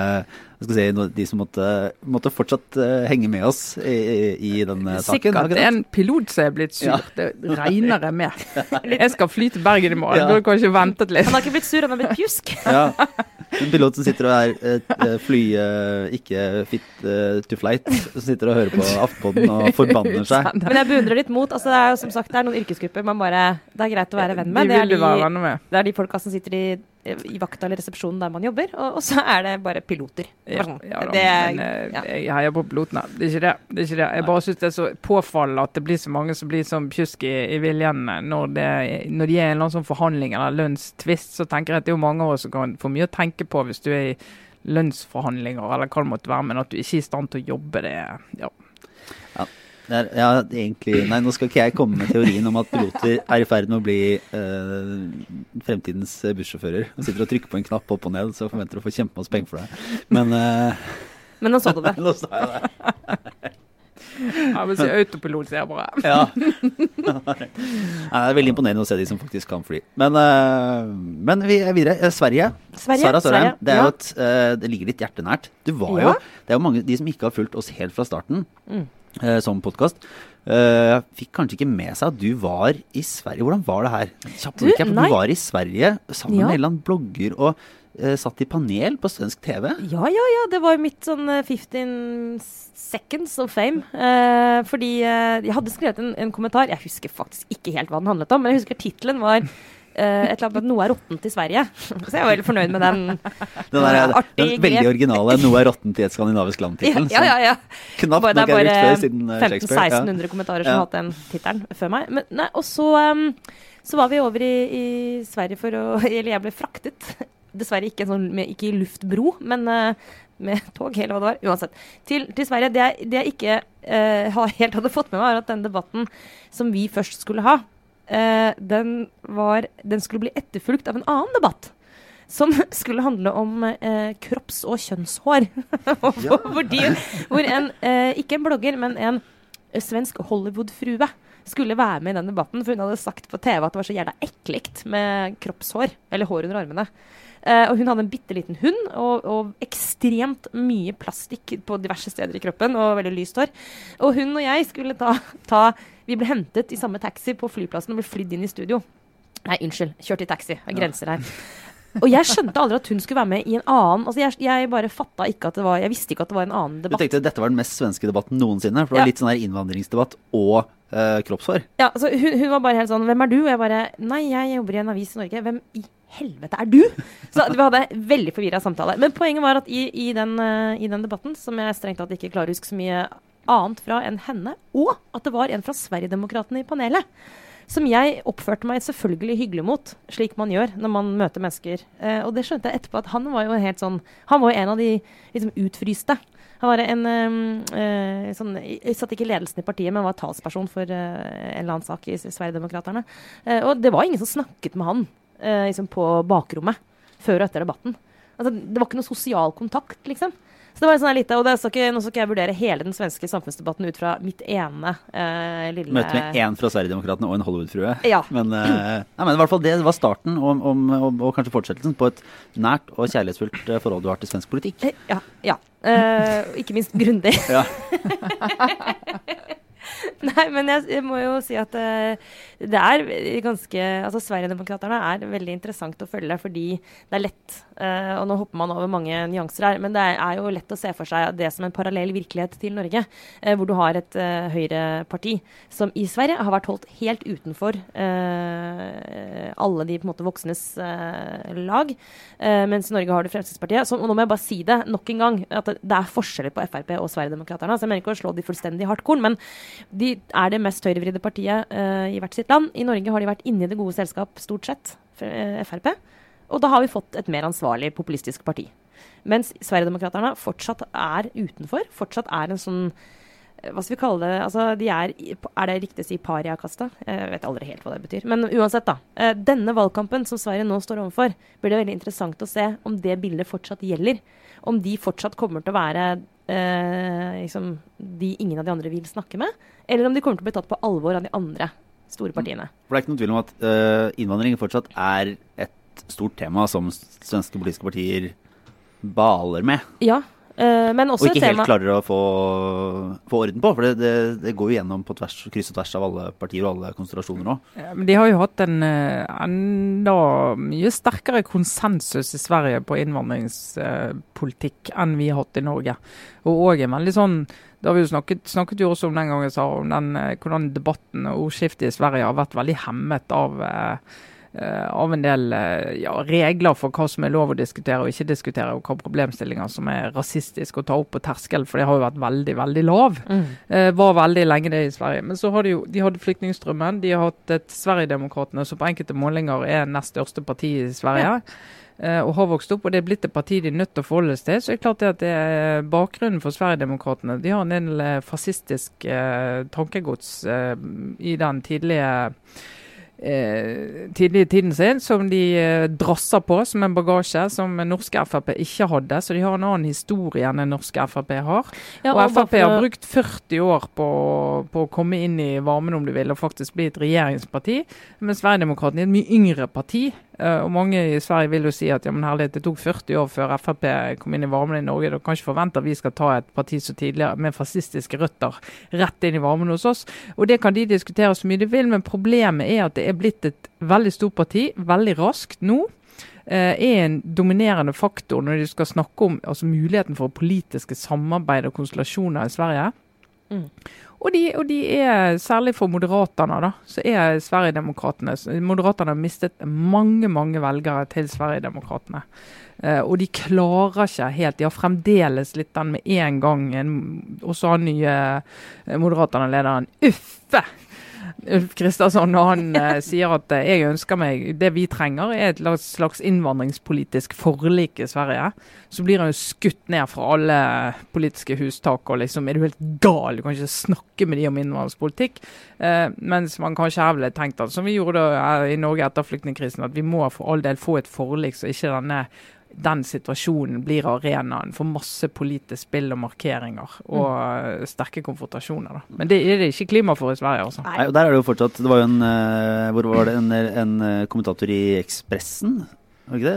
si, de som måtte, måtte fortsatt uh, henge med oss i, i, den saken. Sikkert er en pilot som er blitt sur. Ja. Det regner jeg med. Jeg skal fly til Bergen i morgen. Ja. Burde kanskje ventet litt. Han har ikke blitt sur, han har blitt pjusk. Ja. En pilot som sitter og er uh, fly ikke fit to flight, som sitter og hører på Aftenposten og forbanner seg. Men jeg beundrer ditt mot. Altså, det er jo som sagt det er noen yrkesgrupper man bare Det er greit å være venn med. Det, er de, med. det er de folka som sitter i i vakta eller resepsjonen der man jobber, og, og så er det bare piloter. Ja, ja, da, det, men eh, ja. jeg heier på pilotene. Det er ikke det. det, er ikke det. Jeg bare syns det er så påfallende at det blir så mange som blir sånn pjusk i, i viljen når, det, når de er i en sånn forhandling eller lønnstvist. Så tenker jeg at det er jo mange av oss som kan få mye å tenke på hvis du er i lønnsforhandlinger eller hva det måtte være, men at du ikke er i stand til å jobbe, det ja. Ja. Er, ja, egentlig Nei, nå skal ikke jeg komme med teorien om at piloter er i ferd med å bli uh, fremtidens bussjåfører. Og sitter og trykker på en knapp opp og ned, så forventer du å få kjempemasse penger for det. Men uh, Men nå sa du det. nå sa jeg det. Ja, men si autopilot, sier jeg bare. ja. Nei, det er veldig imponerende å se de som faktisk kan fly. Men, uh, men vi er videre. Sverige. Sverige. Sara Sørheim. Det, ja. det ligger litt hjertenært. Du var ja. jo Det er jo mange de som ikke har fulgt oss helt fra starten. Mm eh, som podkast. Uh, fikk kanskje ikke med seg at du var i Sverige. Hvordan var det her? Kjapt, du, du, var i Sverige sammen ja. med en eller annen blogger og uh, satt i panel på svensk TV. Ja, ja, ja. Det var mitt sånn 15 eh, seconds of fame. Uh, fordi jeg hadde skrevet en, en, kommentar. Jeg husker faktisk ikke helt hva den handlet om, men jeg husker tittelen var et eller annet noe er råttent i Sverige. Så jeg var veldig fornøyd med den. Den, der, uh, den veldig originale 'Noe er råttent i et skandinavisk land'-tittelen. Ja, ja, ja. Knapt nok er brukt før siden 1500-1600 kommentarer som har hatt den tittelen før meg. Men, nei, og så, um, så, var vi over i, i, Sverige for å Eller jeg ble fraktet. Dessverre ikke, sånn, med, ikke i luftbro, men uh, med tog, eller hva det var. Uansett. Til, til Sverige. Det jeg, det jeg ikke helt hadde fått med meg, var at den debatten som vi først skulle ha, eh, den, var, den skulle bli etterfulgt av en annen debatt. Som skulle handle om eh, kropps- og kjønnshår. Fordi, hvor en, eh, ikke en blogger, men en svensk Hollywood-frue skulle være med i den debatten. For hun hadde sagt på TV at det var så jævla ekkelt med kroppshår. Eller hår under armene. Eh, og hun hadde en bitte liten hund og, og, ekstremt mye plastikk på diverse steder i kroppen og veldig lyst hår. Og hun og jeg skulle ta, ta Vi ble hentet i samme taxi på flyplassen og ble flydd inn i studio. Nei, unnskyld. Kjørt i taxi. Det er grenser her. Og jeg skjønte aldri at hun skulle være med i en annen Altså jeg, jeg, bare fatta ikke at det var Jeg visste ikke at det var en annen debatt. Du tenkte at dette var den mest svenske debatten noensinne? For det var ja. litt sånn her innvandringsdebatt og eh, kroppshår? Ja, altså hun, hun, var bare helt sånn Hvem er du? Og jeg bare Nei, jeg jobber i en avis i Norge. Hvem i helvete er du? Så vi hadde veldig forvirra samtale. Men poenget var at i, i, den, uh, i, den, debatten, som jeg strengt tatt ikke klarer å huske så mye annet fra enn henne, og at det var en fra Sverigedemokraterna i panelet, som jeg oppførte meg selvfølgelig hyggelig mot, slik man gjør når man møter mennesker. Eh, og det skjønte jeg etterpå at han var jo helt sånn Han var jo en av de liksom utfryste. Han var en eh, sånn, Jeg satt ikke i ledelsen i partiet, men var talsperson for eh, en eller annen sak i Sverigedemokraterna. Uh, og det var ingen som snakket med han liksom på bakrommet før og etter debatten. Altså, det var ikke noe sosial kontakt, liksom. Så det var sånn lite, og skal ikke, Nå skal ikke jeg vurdere hele den svenske samfunnsdebatten ut fra mitt ene eh, lille Møte med én fra Sverigedemokraterna og en Hollywood-frue. Ja. Men, eh, nei, men i hvert fall det var starten, og, om, om, og, kanskje fortsettelsen, på et nært og kjærlighetsfullt eh, forhold du har til svensk politikk. Eh, ja. ja. Eh, ikke minst grundig. Ja. Nei, men jeg, jeg, må jo si at uh, det er ganske Altså Sverigedemokraterna er veldig interessant å følge fordi det er lett. Uh, og nå hopper man over mange nyanser her, men det er, jo lett å se for seg det som en parallell virkelighet til Norge. Uh, hvor du har et uh, høyreparti som i Sverige har vært holdt helt utenfor alle de på en måte voksnes lag. mens i Norge har du Fremskrittspartiet. Så, og nå må jeg bare si det nok en gang, at det, er forskjeller på Frp og Sverigedemokraterna. Så jeg mener ikke å slå de fullstendig hardt korn, men de er det mest høyrevridde partiet i hvert sitt land. I Norge har de vært inne i det gode selskap, stort sett, Frp. Og da har vi fått et mer ansvarlig populistisk parti. Mens Sverigedemokraterna fortsatt er utenfor. Fortsatt er en sånn eh, hva skal vi kalle det altså, de er, er det riktig å si pariakasta? Jeg vet aldri helt hva det betyr. Men uansett, da. Denne valgkampen som Sverige nå står overfor, blir det veldig interessant å se om det bildet fortsatt gjelder. Om de fortsatt kommer til å være eh, liksom, de ingen av de andre vil snakke med, eller om de kommer til å bli tatt på alvor av de andre store mm. partiene. For Det er ikke noe tvil om at uh, innvandring fortsatt er et stort tema som svenske politiske partier baler med. Ja, men også tema... og ikke helt klarer å få, få, orden på. For det, det, det, går jo gjennom på tvers, kryss og tvers av alle partier og alle konsentrasjoner nå. Ja, men de har jo hatt en uh, enda mye sterkere konsensus i Sverige på innvandringspolitikk uh, enn vi har hatt i Norge. Og òg en veldig sånn det har vi jo snakket, snakket jo også om den gangen, sa, om den, hvordan debatten og ordskiftet i Sverige har vært veldig hemmet av Eh, av en del eh, ja, regler for hva som er lov å diskutere og ikke diskutere, og hva problemstillinger som er rasistiske å ta opp på terskel, for det har jo vært veldig veldig lav. Mm. Eh, var veldig lenge det i Sverige. Men så har de jo de hadde flyktningstrømmen. De har hatt et Sverigedemokraterna som på enkelte målinger er nest største parti i Sverige. Ja. Uh, og har vokst opp, og det er blitt et parti de er nødt til å forholde seg til. Så det er klart det at det er bakgrunnen for Sverigedemokraterna. De har en del fascistisk eh, tankegods eh, i den tidlige eh, tidlig i tiden sin, som de eh, drasser på som en bagasje som norske Frp ikke hadde. Så de har en annen historie enn den norske Frp har. Ja, og, og Frp har brukt 40 år på, på, å komme inn i varmen, om du vil, og faktisk bli et regjeringsparti. Mens Sverigedemokraterna er et mye yngre parti. Uh, og Mange i Sverige vil jo si at ja, men herlighet, det tok 40 år før Frp kom inn i varmen i Norge. Da kan ikke forvente at vi skal ta et parti så tidligere med fascistiske røtter rett inn i varmen hos oss. Og Det kan de diskutere så mye de vil, men problemet er at det er blitt et veldig stort parti veldig raskt nå. Uh, er en dominerende faktor når de skal snakke om altså muligheten for politiske samarbeid og konstellasjoner i Sverige. Mm. Og de, og de, er, særlig for Moderaterne, da, så er Sverigedemokraterna Moderaterne har mistet mange mange velgere til Sverigedemokraterna. Uh, og de klarer ikke helt. De har fremdeles litt den med en gang. Og så har nye uh, Moderaterne-lederen Uffe Ulf Kristersson når han eh, sier at eh, jeg ønsker meg Det vi trenger, er et slags innvandringspolitisk forlik i Sverige. Så blir han jo skutt ned fra alle politiske hustak og liksom Er du helt gal? Du kan ikke snakke med de om innvandringspolitikk. Eh, mens man kanskje her ville tenkt at, som vi gjorde da, eh, i Norge etter flyktningkrisen, at vi må for all del få et forlik så ikke denne den situasjonen blir arenaen for masse politisk spill og markeringer og mm. sterke konfrontasjoner. Da. Men det er det ikke klima for i Sverige. altså. Nei, og der er Det jo fortsatt, det var jo en, uh, hvor var det, en, en eh, kommentator i Ekspressen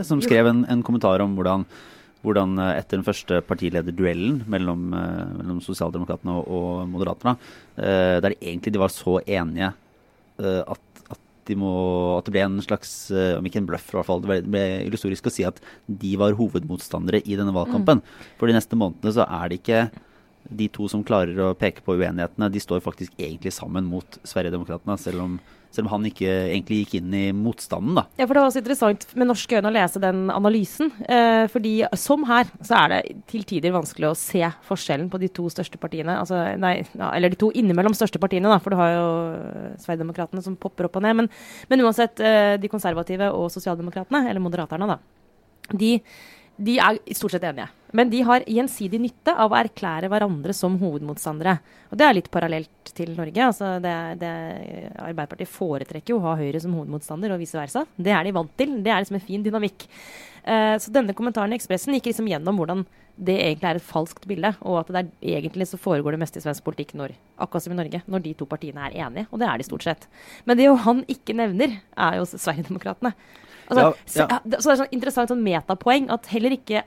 som skrev en, en, kommentar om hvordan, hvordan uh, etter den første partilederduellen mellom, uh, mellom Sosialdemokratene og, og Moderaterne, der egentlig de var så enige at de må, at det ble en slags, eh, om ikke en bløff, i hvert fall, det ble, ble illusorisk å si at de var hovedmotstandere i denne valgkampen. Mm. For de neste månedene så er det ikke de to som klarer å peke på uenighetene, de står faktisk egentlig sammen mot Sverigedemokraterna, selv om selv om han ikke egentlig gikk inn i motstanden, da. Ja, for det var også interessant med norske øyne å lese den analysen. Eh, fordi som her, så er det til tider vanskelig å se forskjellen på de to største partiene. Altså, nei, ja, eller de to innimellom største partiene, da, for du har jo Sverigedemokraterna som popper opp og ned. Men, men uansett, eh, de konservative og sosialdemokratene, eller moderaterne, da, de de er stort sett enige. Men de har gjensidig nytte av å erklære hverandre som hovedmotstandere. Og det er litt parallelt til Norge. Altså det, det, Arbeiderpartiet foretrekker jo å ha Høyre som hovedmotstander, og vice versa. Det er de vant til. Det er liksom en fin dynamikk. Uh, så denne kommentaren i Ekspressen gikk liksom gjennom hvordan det egentlig er et falskt bilde, og at det er, egentlig så foregår det meste i svensk politikk når, akkurat som i Norge, når de to partiene er enige. Og det er de stort sett. Men det jo han ikke nevner, er jo Sverigedemokraterna. Altså, ja, ja. Så, så, det er sånn interessant sånn metapoeng at heller ikke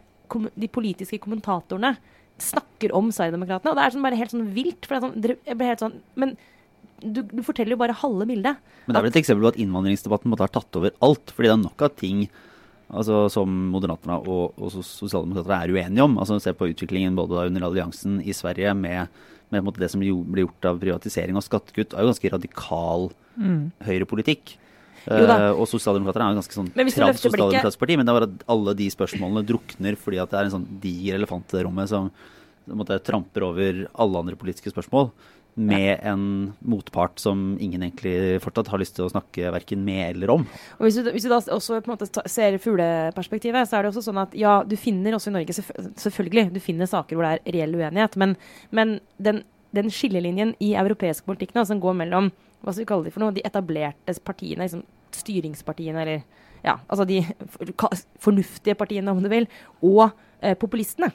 de politiske kommentatorene snakker om Sverigedemokraterna. Og det er sånn bare helt sånn vilt. For sånn, jeg ble helt sånn, men du, du, forteller jo bare halve bildet. Men det er vel et eksempel på at innvandringsdebatten måtte ha tatt over alt. fordi det er nok av ting altså, som Moderaterna og, og Sosialdemokraterna er uenige om. altså Se på utviklingen både under alliansen i Sverige med, med det som blir gjort av privatisering og skattekutt. er jo ganske radikal mm. høyrepolitikk. Uh, og sosialdemokraterne er jo ganske sånn trans sosialdemokratisk parti, men det var at alle de spørsmålene drukner fordi at det er en sånn diger elefant i rommet som måtte, tramper over alle andre politiske spørsmål. Med ja. en motpart som ingen egentlig fortsatt har lyst til å snakke verken med eller om. Og Hvis du, hvis du da også på en måte ser fugleperspektivet, så er det også sånn at ja, du finner også i Norge selvfølgelig, du finner saker hvor det er reell uenighet, men, men den, den skillelinjen i europeisk politikk nå, som går mellom hva skal vi kalle de for noe, de etablerte partiene, liksom styringspartiene, eller ja, altså de fornuftige partiene, om du vil, og eh, populistene.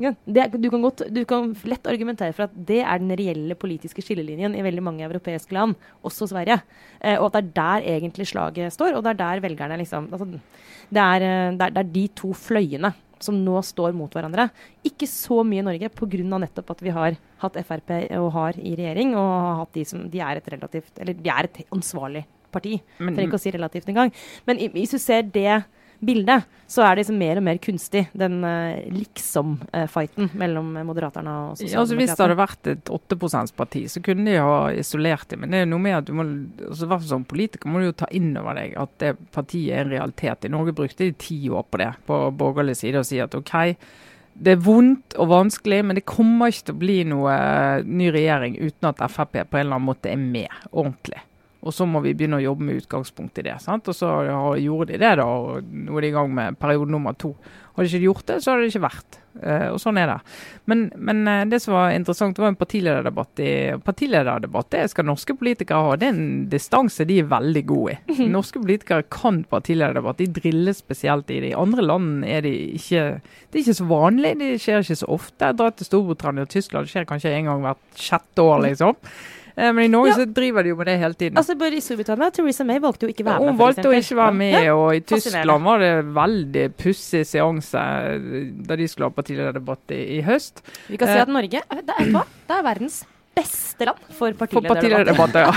Det, du, kan godt, du, kan lett argumentere for at det er den reelle politiske skillelinjen i veldig mange europeiske land, også Sverige. Eh, og at det er der egentlig slaget står, og det er der velgerne liksom altså, det, er, eh, det, er, det, er, de to fløyene som nå står mot hverandre. Ikke så mye i Norge pga. nettopp at vi har hatt Frp og har i regjering, og har hatt de som de er et relativt Eller de er et ansvarlig parti. Men, Trenger ikke å si relativt engang. Men hvis du ser det bildet, så er det liksom mer og mer kunstig, den uh, liksom-fighten uh, mellom Moderaterna og Sosialdemokraterne. Ja, altså hvis det hadde vært et 8 %-parti, så kunne de ha isolert det. Men det er noe med at du må, altså, som politiker må du jo ta inn over deg at det partiet er en realitet. I Norge brukte de ti år på det, på borgerlig side, og si at OK, det er vondt og vanskelig, men det kommer ikke til å bli noe uh, ny regjering uten at Frp på en eller annen måte er med ordentlig. Og så må vi begynne å jobbe med utgangspunkt i det. Sant? Og så gjorde de det, da. Og nå er de i gang med periode nummer to. Hadde de ikke gjort det, så hadde det ikke vært. Uh, og sånn er det. Men, men uh, det som var interessant, var en partilederdebatt. I, partilederdebatt det skal norske politikere ha. Det er en distanse de er veldig gode i. Norske politikere kan partilederdebatt. De drilles spesielt i det. I andre land er de ikke Det er ikke så vanlig. Det skjer ikke så ofte. Jeg drar til Storbritannia og Tyskland. Det skjer kanskje en gang hvert sjette år, liksom. Eh, men i Norge ja. så driver de jo med det hele tiden. Altså bare I Storbritannia Theresa May valgte jo ikke å være med. Hun valgte å ikke være med, ja. og i Tyskland var det veldig pussig seanse da de skulle ha partilederdebatt i, i, høst. Vi kan si eh, at Norge det er, hva? det er verdens beste land for partilederdebatt. ja.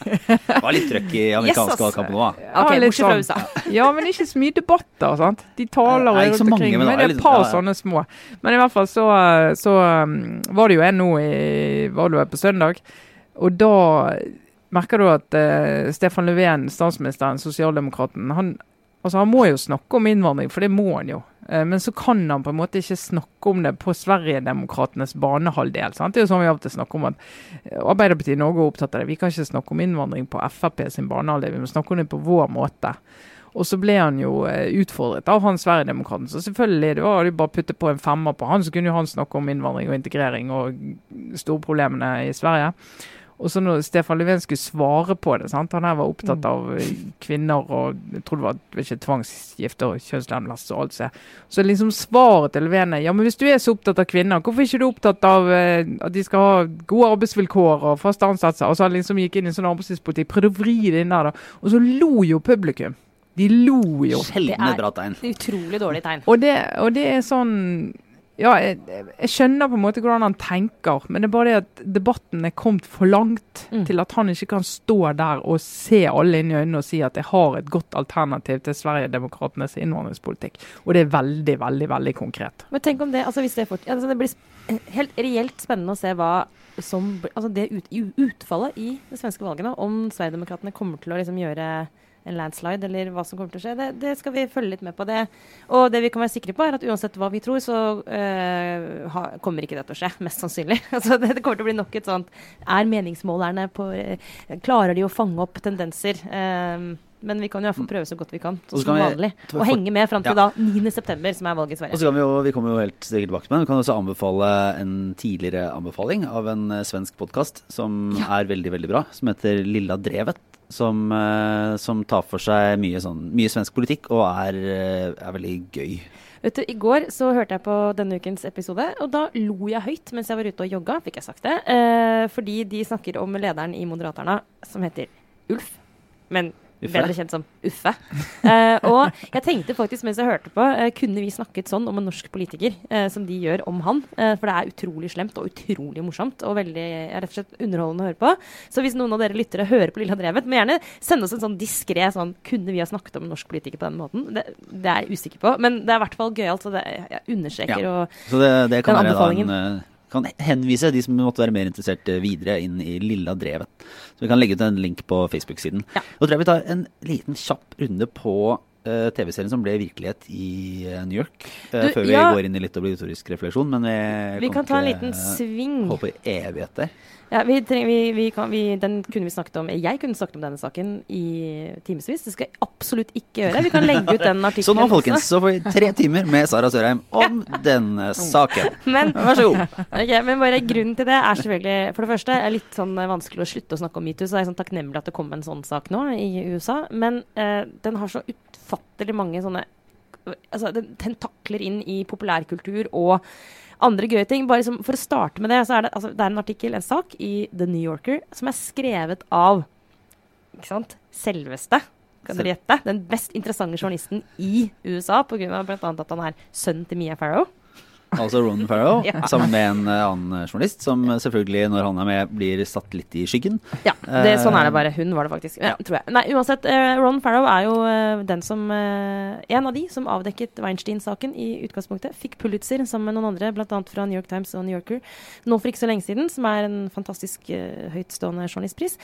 det var litt trøkk i amerikansk yes, valgkamp nå, da. Okay, bortsett fra USA. ja, men ikke så mye debatter. sant? De taler rundt omkring. Men, det er et par sånne små. Men i hvert fall så, så um, var det jo en nå i var det på søndag og da merker du at uh, Stefan Löfven, statsministeren, sosialdemokraten, han, altså han må jo snakke om innvandring, for det må han jo. Uh, men så kan han på en måte ikke snakke om det på Sverigedemokratenes banehalvdel. Sant? Det er jo sånn vi til snakker om at eh, Arbeiderpartiet i Norge er opptatt av det. Vi kan ikke snakke om innvandring på Frp sin banehalvdel, vi må snakke om det på vår måte. Og så ble han jo utfordret av han Sverigedemokraten. Så selvfølgelig, det var jo bare å putte på en femmer på han, så kunne jo han snakke om innvandring og integrering og storproblemene i Sverige. Og så når Stefan Löfven skulle svare på det sant? Han her var opptatt av eh, kvinner og jeg tror det var ikke tvangsgifte og kjønnslemlestelse og alt det. Så liksom svaret til Löfven er ja, men hvis du er så opptatt av kvinner, hvorfor er ikke du opptatt av eh, at de skal ha gode arbeidsvilkår og faste ansettelser? Og så han liksom gikk inn i sånn arbeidslivspolitikk, prøvde å vri det inn der, da. Og så lo jo publikum. De lo jo. Sjeldne bra tegn. Utrolig dårlig tegn. Og det, og det er sånn ja, jeg, jeg, skjønner på en måte hvordan han tenker, men det er bare det at debatten er kommet for langt mm. til at han ikke kan stå der og se alle inn i øynene og si at jeg har et godt alternativ til Sverigedemokraternes innvandringspolitikk. Og det er veldig, veldig veldig konkret. Men tenk om det, altså hvis det, fort, altså det blir helt reelt spennende å se hva som, altså det ut, utfallet i det svenske valget nå, om Sverigedemokraterna kommer til å liksom gjøre en landslide, eller hva som kommer til å skje. Det, det, skal vi følge litt med på. det. Og det vi kan være sikre på, er at uansett hva vi tror, så uh, ha, kommer ikke det til å skje. Mest sannsynlig. altså, det, det, kommer til å bli nok et sånt Er meningsmålerne på uh, Klarer de å fange opp tendenser? Uh, Men vi kan jo iallfall prøve så godt vi kan, som vanlig. Og henge med fram til ja. da 9.9., som er valget i Sverige. Og så kan Vi jo, vi kommer jo helt sikkert tilbake til men vi kan også anbefale en tidligere anbefaling av en svensk podkast som ja. er veldig, veldig bra, som heter Lilla Drevet. Som, uh, som tar for seg mye, sånn, mye svensk politikk og er, uh, er veldig gøy. Vet du, I går så hørte jeg på denne ukens episode, og da lo jeg høyt mens jeg var ute og jogga, fikk jeg sagt det. Eh, fordi de snakker om lederen i Moderaterna, som heter Ulf. Men Uffe. Bedre kjent som Uffe. Uh, og jeg tenkte faktisk mens jeg hørte på, uh, kunne vi snakket sånn om en norsk politiker, uh, som de gjør om han? for det er utrolig slemt og utrolig morsomt og veldig rett og slett underholdende å høre på. Så hvis noen av dere lyttere hører på Lilla Drevet, må gjerne sende oss en sånn diskré sånn Kunne vi ha snakket om en norsk politiker på den måten? Det, det er jeg usikker på. Men det er i hvert fall gøyalt, så det, jeg understreker ja. og, så det, det kan den anbefalingen. Være da en, kan henvise de som måtte være mer interessert videre inn i Lilla Drevet. Så vi kan legge ut en link på Facebook-siden. Ja. Nå tror jeg vi tar en liten kjapp runde på uh, TV-serien som ble virkelighet i uh, New York. Uh, du, før vi ja. går inn i litt obligatorisk refleksjon. Men vi, vi kan ta en liten sving. Håper evigheter. Ja, vi treng, vi, vi kan, den kunne vi snakket om Jeg kunne snakket om denne saken i timevis. Det skal jeg absolutt ikke gjøre. Vi kan legge ut den artikkelen. så nå, folkens, så får vi tre timer med Sara Sørheim om ja. denne saken. Men, Vær så god. Okay, men bare grunnen til det er selvfølgelig For det første er litt sånn vanskelig å slutte å snakke om metoo, så jeg er sånn takknemlig at det kom en sånn sak nå i USA. Men eh, den har så utfattelig mange sånne Altså, den takler inn i populærkultur og andre gøye ting. Bare liksom, for å starte med det, så er det, altså, det er en artikkel, en sak, i The New Yorker som er skrevet av ikke sant, selveste kan dere gjette? Den mest interessante journalisten i USA, pga. bl.a. at han er sønnen til Mia Farrow. Altså Ron Farrow, ja. sammen med en uh, annen journalist, som uh, selvfølgelig, når han er med, blir satt litt i skyggen. Ja, det, sånn er det bare. Hun var det faktisk. Ja, tror jeg. Nei, uansett, Ron Farrow er jo den som En av de som avdekket Weinstein-saken i utgangspunktet. Fikk Pulitzer sammen med noen andre, bl.a. fra New York Times og New Yorker, nå for ikke så lenge siden, som er en fantastisk høytstående journalistpris.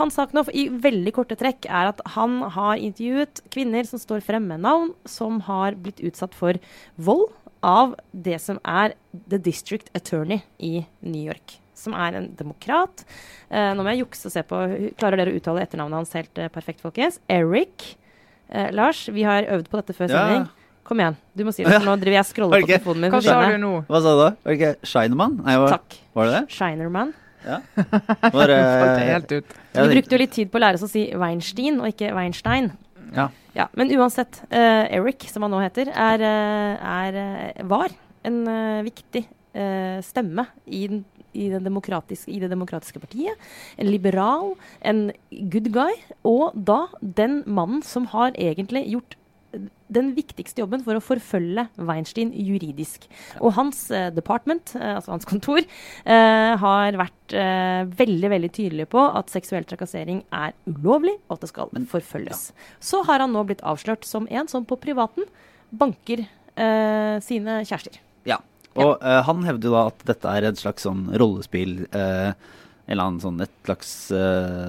hans sak nå, i veldig korte trekk, er at han har intervjuet kvinner som står frem med navn, som har blitt utsatt for vold av det som er The District Attorney i New York. Som er en demokrat. Eh, nå må jeg jukse og se på Klarer dere å uttale etternavnet hans helt eh, perfekt, folkens? Eric. Eh, Lars, vi har øvd på dette før sending. Kom igjen, du må si det. For nå driver jeg og scroller på telefonen min. Hva sa du nå? Hva sa du? Var det ikke Shinerman? Nei, var, Takk. Var det det? Shinerman. Ja. Var, helt ut. Vi brukte jo litt tid på å lære oss å si Weinstein og ikke Weinstein. Ja. ja men uansett, uh, Eric, som han nå heter, er, uh, er uh, var en viktig stemme i, den, i, den i, det demokratiske partiet. En liberal, en good guy. Og da den mannen som har egentlig gjort den viktigste jobben for å forfølge Weinstein juridisk. Og hans uh, department, uh, altså hans kontor, uh, har vært veldig veldig tydelig på at seksuell trakassering er ulovlig, og at det skal Men, forfølges. Så har han nå blitt avslørt som en som på privaten banker sine kjærester. Ja, og ja. han hevder da at dette er et slags sånn rollespill eller annen sånn et slags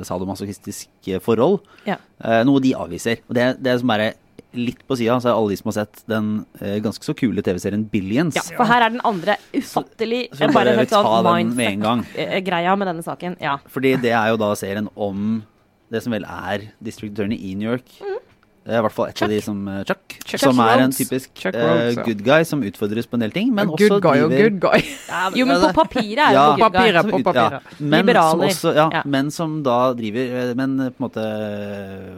sadomasochistisk forhold. Ja. Noe de avviser. Og det, det som bare litt på sida, så er alle de som har sett den eh, ganske så kule TV-serien Billions. Ja, for her er den andre ufattelig så, så bare med sånn gang. greia med denne saken. Ja. Fordi det er jo da serien om det som vel er District Attorney i New York. Mm. I hvert fall et Chuck. av de som uh, Chuck, Chuck, som er en typisk uh, good guy som utfordres på en del ting. Men good også guy driver, og good guy. ja, jo, men på papiret er ja, på papiret, på papiret. Ja, men, Liberaler. Som også, ja, ja, men som da driver eh, Men på en måte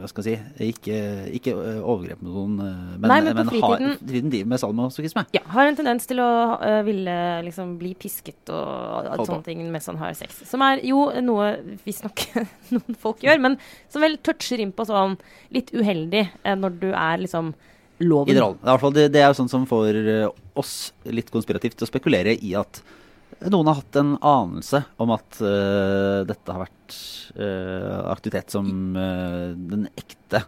Hva skal jeg si Ikke, ikke overgrep med noen, men, Nei, men, men på fritiden, har, fritiden driver med salmasochisme. Ja, har en tendens til å uh, ville liksom bli pisket og uh, sånne ting mens han har sex. Som er jo noe visstnok noen folk gjør, men som vel toucher inn på sånn litt uheldig når du er liksom loven. Det, det, det er jo sånn som får eh, oss litt konspirativt til å spekulere i at noen har hatt en anelse om at uh, dette har vært uh, aktivitet som uh, den ekte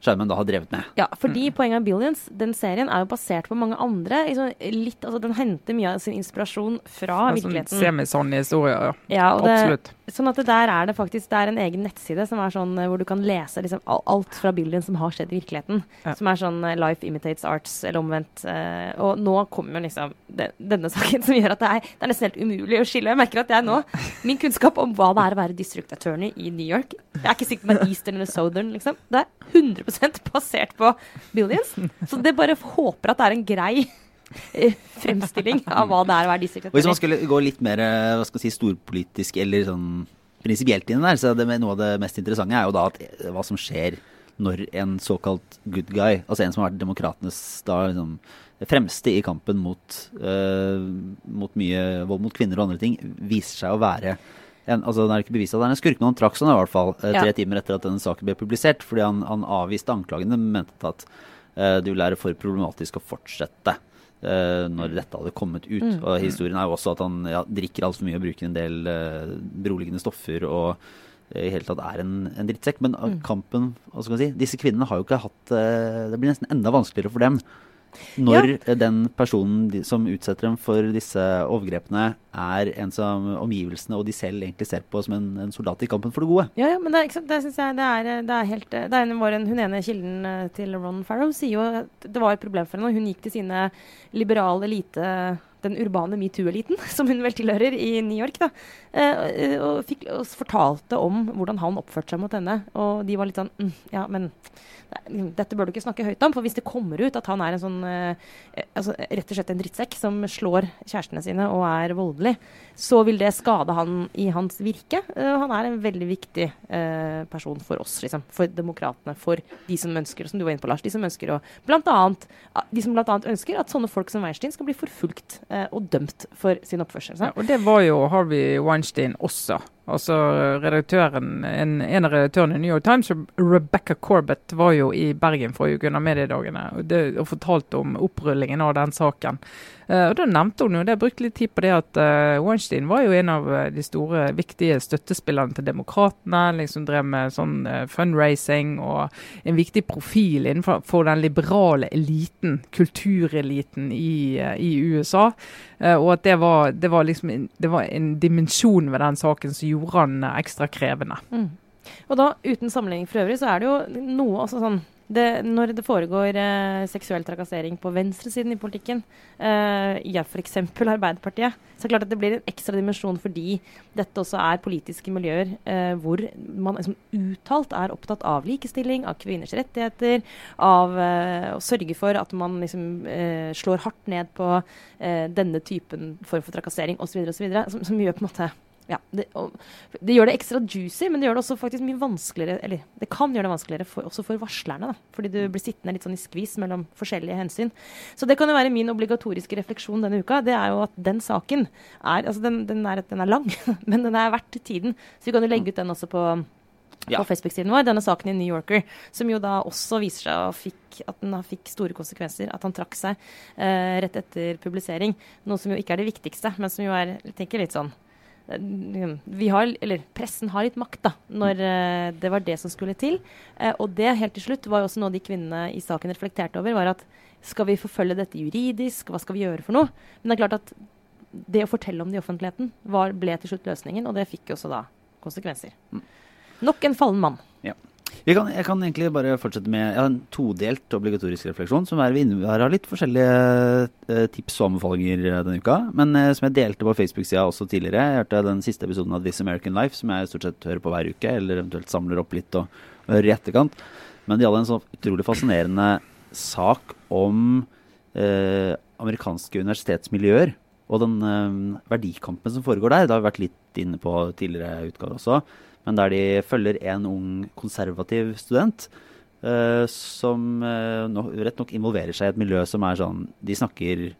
skjermen da har drevet med. Ja, fordi mm. poenget av Billions, den serien er jo basert på mange andre. Liksom, litt, altså, den henter mye av sin inspirasjon fra ja, virkeligheten. Sånn semisanne historier, ja. ja Absolutt. Det, sånn at det der er det faktisk det er en egen nettside som er sånn hvor du kan lese liksom, alt fra Billions som har skjedd i virkeligheten. Ja. Som er sånn eh, Life imitates arts, eller omvendt. Uh, og nå kommer liksom det, denne saken som gjør at det er, det er, nesten helt umulig å skille. Jeg merker at jeg nå Min kunnskap om hva det er å være district attorney i New York Jeg er ikke sikker på om det er Eastern eller Southern, liksom. Det er 100 basert på Billions. Så det bare håper at det er en grei eh, fremstilling av hva det er å være distriktsattorney. Hvis man skulle gå litt mer eh, hva skal si, storpolitisk eller sånn prinsipielt inn der, så det, noe av det mest interessante er jo da at, eh, hva som skjer når en såkalt good guy, altså en som har vært demokratenes da liksom, fremste i kampen mot, uh, mot mye vold mot kvinner og andre ting, viser seg å være en, altså Det er ikke bevist at det er en skurk, men han trakk seg i hvert fall eh, tre ja. timer etter at denne saken ble publisert. Fordi han, han avviste anklagene, men mente at uh, det ville være for problematisk å fortsette uh, når dette hadde kommet ut. Mm. Og Historien er jo også at han ja, drikker altfor mye og bruker en del uh, beroligende stoffer. og i hele tatt er en, en drittsekk. Men mm. kampen hva skal man si, Disse kvinnene har jo ikke hatt Det blir nesten enda vanskeligere for dem når ja. den personen som utsetter dem for disse overgrepene, er en som omgivelsene og de selv egentlig ser på som en, en soldat i kampen for det gode. Ja, ja men det, det syns jeg det er, det er helt det er en, Hun ene kilden eh, til Ron Farrow sier jo at det var et problem for henne. Hun gikk til sine liberale elite den urbane metoo-eliten, som hun vel tilhører i New York, da, eh, og, fikk, og fortalte om hvordan han oppførte seg mot henne. Og de var litt sånn mm, Ja, men dette bør du ikke snakke høyt om. For hvis det kommer ut at han er en sånn eh, altså, rett og slett en drittsekk som slår kjærestene sine og er voldelig, så vil det skade han i hans virke. Uh, han er en veldig viktig uh, person for oss, liksom. For demokratene. For de som ønsker, som du var inne på, Lars, de som ønsker å blant annet, de som annet ønsker at sånne folk som Weinstein skal bli forfulgt uh, og dømt for sin oppførsel. Ja, og det var jo Harvey Weinstein også. Altså redaktøren, en, en, av redaktørene i New York Times, Rebecca Corbett, var jo i Bergen forrige uke under mediedagene og, det, og fortalte om opprullingen av den saken. Uh, og Da nevnte hun jo det, brukte litt tid på det at uh, Weinstein var jo en av eh, de store, viktige støttespillerne til demokratene. liksom Drev med sånn fundraising og en viktig profil innenfor den liberale eliten, kultureliten i, i USA. og at det var, det var liksom det var en dimensjon ved den saken som gjorde han ekstra krevende. Mm. Og da, uten sammenligning for øvrig, så er det jo noe altså sånn det, når det foregår eh, seksuell trakassering på venstresiden i politikken, eh, ja f.eks. Arbeiderpartiet, så er det klart at det blir en ekstra dimensjon fordi dette også er politiske miljøer eh, hvor man liksom, uttalt er opptatt av likestilling, av kvinners rettigheter, av eh, å sørge for at man liksom, eh, slår hardt ned på eh, denne typen form for trakassering osv., som, som gjør på en måte ja, det, det, gjør det ekstra juicy, men det gjør det også faktisk mye vanskeligere Eller det kan gjøre det vanskeligere for, også for varslerne. da, Fordi du blir sittende litt sånn i skvis mellom forskjellige hensyn. Så det kan jo være min obligatoriske refleksjon denne uka. Det er jo at den saken er Altså, den, den, er, den er, lang, men den er verdt tiden. Så vi kan jo legge ut den også på ja. på Facebook-siden vår, denne saken i New Yorker, som jo da også viser seg fikk, at den fikk store konsekvenser. At han trakk seg eh, rett etter publisering. Noe som jo ikke er det viktigste, men som jo er tenker litt sånn vi har, eller pressen har litt makt, da, når uh, det var det som skulle til. Uh, og det, helt til slutt, var jo også noe de kvinnene i saken reflekterte over, var at skal vi forfølge dette juridisk, hva skal vi gjøre for noe? Men det er klart at det å fortelle om det i offentligheten var, ble til slutt løsningen, og det fikk jo også da konsekvenser. Mm. Nok en fallen mann. Ja. Kan, jeg kan egentlig bare fortsette med jeg en todelt obligatorisk refleksjon. som er Vi har litt forskjellige uh, tips og anbefalinger uh, denne uka. Men uh, som jeg delte på Facebook-sida også tidligere. Jeg hørte den siste episoden av This American Life, som jeg stort sett hører på hver uke. Eller eventuelt samler opp litt og, hører i etterkant. Men de hadde en så utrolig fascinerende sak om amerikanske universitetsmiljøer. Og den verdikampen som foregår der. Det har vi vært litt inne på tidligere utgaver også men der de følger en ung konservativ student uh, som uh, no, rett nok involverer seg i et miljø som er sånn De snakker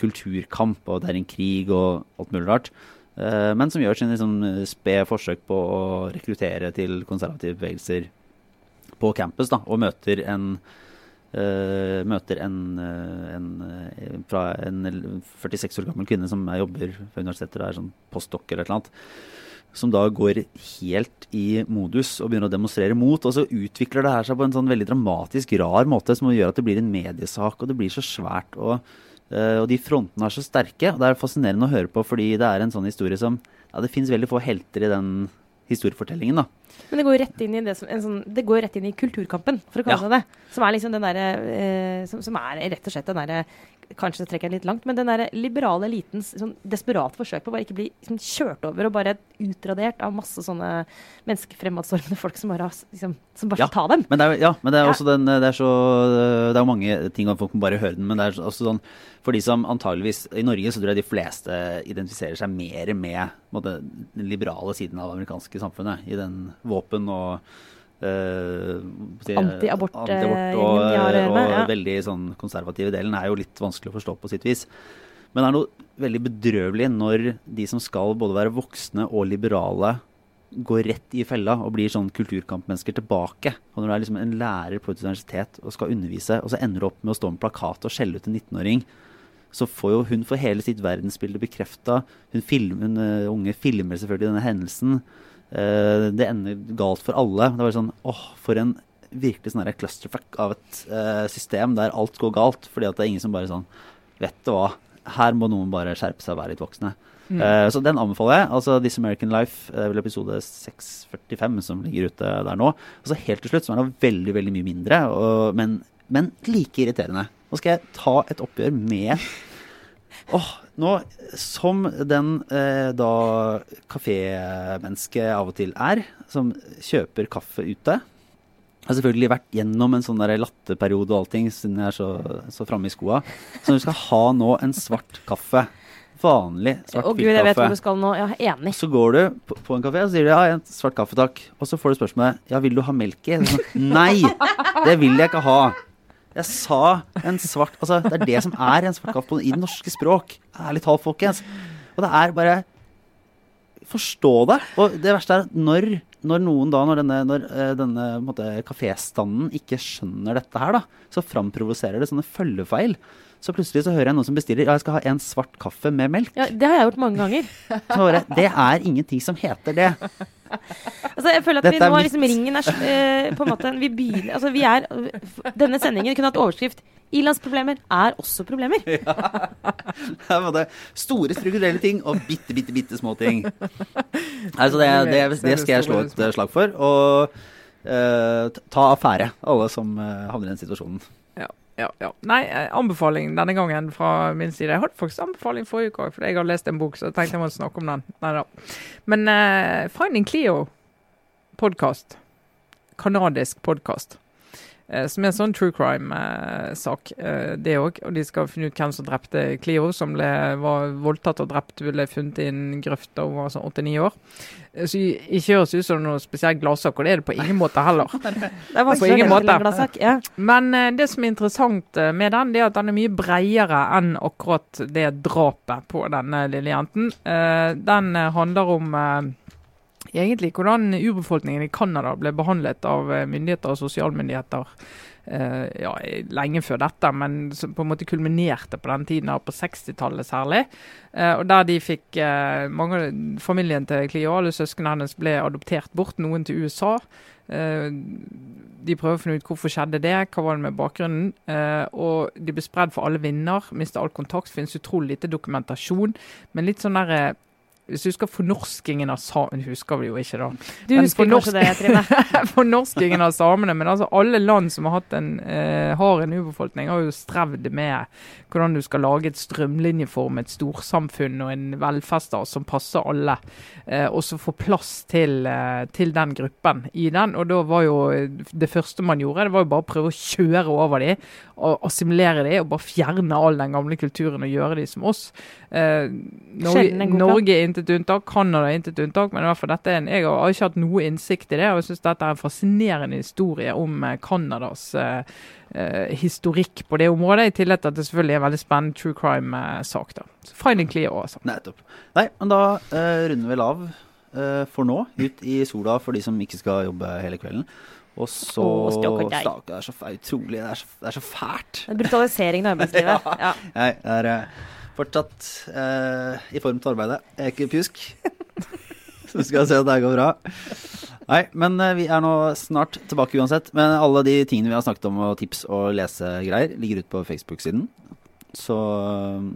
kulturkamp, og det er en krig og alt mulig rart. Uh, men som gjør sin liksom, spede forsøk på å rekruttere til konservative bevegelser på campus, da, og møter en møter en, en, fra en 46 år gammel kvinne som jobber ved universitetet og er sånn postdokker eller et eller annet. Som da går helt i modus og begynner å demonstrere mot. Og så utvikler det her seg på en sånn veldig dramatisk, rar måte som gjør at det blir en mediesak, og det blir så svært. Og, uh, og de frontene er så sterke. og Det er fascinerende å høre på, fordi det er en sånn historie som ja, Det fins veldig få helter i den historiefortellingen. da. Men det går rett inn i det som, sånn, det går rett inn i kulturkampen, for å kalle ja. det det. Som er liksom den derre eh, som, som, er rett og slett den derre kanskje trekker jeg litt langt, men den der liberale elitens sånn desperat forsøk på å bare ikke bli liksom, kjørt over og bare utradert av masse sånne menneskefremadstormende folk som bare, liksom, som bare ja, skal ta dem. Men det er, ja, men det er også den Det er så Det er jo mange ting, om folk må bare høre den, men det er også sånn for de som antageligvis I Norge så tror jeg de fleste identifiserer seg mer med måte, den liberale siden av det amerikanske samfunnet. I den våpen og Antiabort anti og, og, og veldig sånn konservative delen er jo litt vanskelig å forstå på sitt vis. Men det er noe veldig bedrøvelig når de som skal både være voksne og liberale, går rett i fella og blir sånn kulturkampmennesker tilbake. Og når du er liksom en lærer på et universitet og skal undervise, og så ender du opp med å stå med plakat og skjelle ut en 19-åring, så får jo hun for hele sitt verdensbilde bekrefta. Hun, hun uh, unge filmer selvfølgelig denne hendelsen. Uh, det ender galt for alle. Det var sånn åh, for en virkelig sånn clusterfuck av et uh, system der alt går galt. Fordi at det er ingen som bare sånn Vet du hva, her må noen bare skjerpe seg og være litt voksne. Mm. Uh, så den anbefaler jeg. Altså This American Life, det er vel episode 645 som ligger ute der nå. Og så Helt til slutt så er det veldig, veldig mye mindre, og, men, men like irriterende. Nå skal jeg ta et oppgjør med Åh, nå, som den eh, da kafémennesket av og til er, som kjøper kaffe ute Jeg har selvfølgelig vært gjennom en sånn latterperiode og allting siden jeg er så, så framme i skoa. Så du skal ha nå en svart kaffe. Vanlig svart oh, Gud, jeg vet hvor du skal nå. Jeg er enig. Så går du på, på en kafé og sier ja, en svart kaffe, takk. Og så får du spørsmålet ja, vil du ha melk i? Sånn, Nei, det vil jeg ikke ha. Jeg sa en svart Altså, det er det som er en svart kaffe i det norske språk. Ærlig talt, folkens. Og det er bare Forstå det. Og det verste er at når, når noen da, når denne, når, uh, denne måte, kaféstanden ikke skjønner dette her, da, så framprovoserer det sånne følgefeil. Så plutselig så hører jeg noen som bestiller ja, jeg skal ha en svart kaffe med melk. Ja, Det har jeg gjort mange ganger. Så det er ingenting som heter det. Altså, jeg føler at Dette vi nå liksom ringen er uh, på en måte vi begynner, altså, vi er, Denne sendingen kunne hatt overskrift 'Ilandsproblemer er også problemer'. Ja. Det var store strukturelle ting og bitte, bitte, bitte små ting. Altså, det, det, det skal jeg slå et slag for. Og uh, ta affære, alle som uh, havner i den situasjonen ja, ja. Nei, eh, anbefaling denne gangen fra min side. Jeg hadde faktisk anbefaling forrige uke òg, fordi jeg har lest en bok, så jeg tenkte jeg måtte snakke om den. Neida. Men uh, Finding Cleo podkast. Kanadisk podkast. Eh, som er en sånn true crime-sak, eh, det òg. Og de skal finne ut hvem som drepte Clio, som ble, var voldtatt og drept, ble funnet i en grøft da hun var sånn åtte-ni år. Eh, så ikke høres ut som noe spesielt gladsak, og det er det på ingen måte heller. det var på ingen måte. Gladsak, ja. Men det som er interessant med den, det er at den er mye bredere enn akkurat det drapet på denne lille jenten. Den handler om egentlig hvordan urbefolkningen i Canada ble behandlet av eh, myndigheter og sosialmyndigheter uh, ja, lenge før dette, men som på en måte kulminerte på den tiden, på 60-tallet særlig. Uh, og Der de fikk mange, Familien til Clio, alle søsknene hennes, ble adoptert bort, noen til USA. de prøver å finne ut hvorfor skjedde det, hva var det med bakgrunnen. og De ble spredd for alle vinder, mistet all kontakt. Finnes utrolig lite dokumentasjon. Men litt sånn der hvis du husker fornorskingen av samene Husker vi jo ikke, da. Du men husker kanskje det, Trine? fornorskingen av samene. Men altså alle land som har, hatt en, eh, har en urbefolkning, har jo strevd med hvordan du skal lage et strømlinjeformet storsamfunn og en velferdsstat som passer alle. Eh, og så få plass til, eh, til, den gruppen i den. Og da var jo det første man gjorde, det var jo bare å prøve å kjøre over dem og assimilere dem og bare fjerne all den gamle kulturen og gjøre dem som oss. Eh, Norge, Norge er intet unntak, Canada er intet unntak, men i hvert fall dette er en, jeg har ikke hatt noe innsikt i det. og jeg synes dette er en fascinerende historie om eh, Canadas eh, eh, historikk på det området. I tillegg til at det selvfølgelig er en veldig spennende true crime-sak. da. Så Finding Clear altså. Nettopp. Nei, men da eh, runder vi vel av eh, for nå. Ut i sola for de som ikke skal jobbe hele kvelden. Og så oh, Stakkar, det er så utrolig Det er så, det er så fælt. Brutaliseringen av arbeidslivet. ja. ja. Jeg er uh, fortsatt eh, i form til arbeidet. Jeg er ikke pjusk. Så skal vi se at det går bra. Nei, men eh, vi er nå snart tilbake uansett. Men alle de tingene vi har snakket om, og tips og lesegreier, ligger ute på Facebook-siden. Så,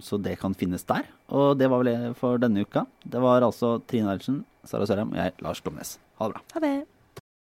så, det kan finnes der. Og det var vel det for denne uka. Det var altså Trine Eilertsen, Sara Sørheim og jeg, Lars Glomnes. Ha det bra. Ha det.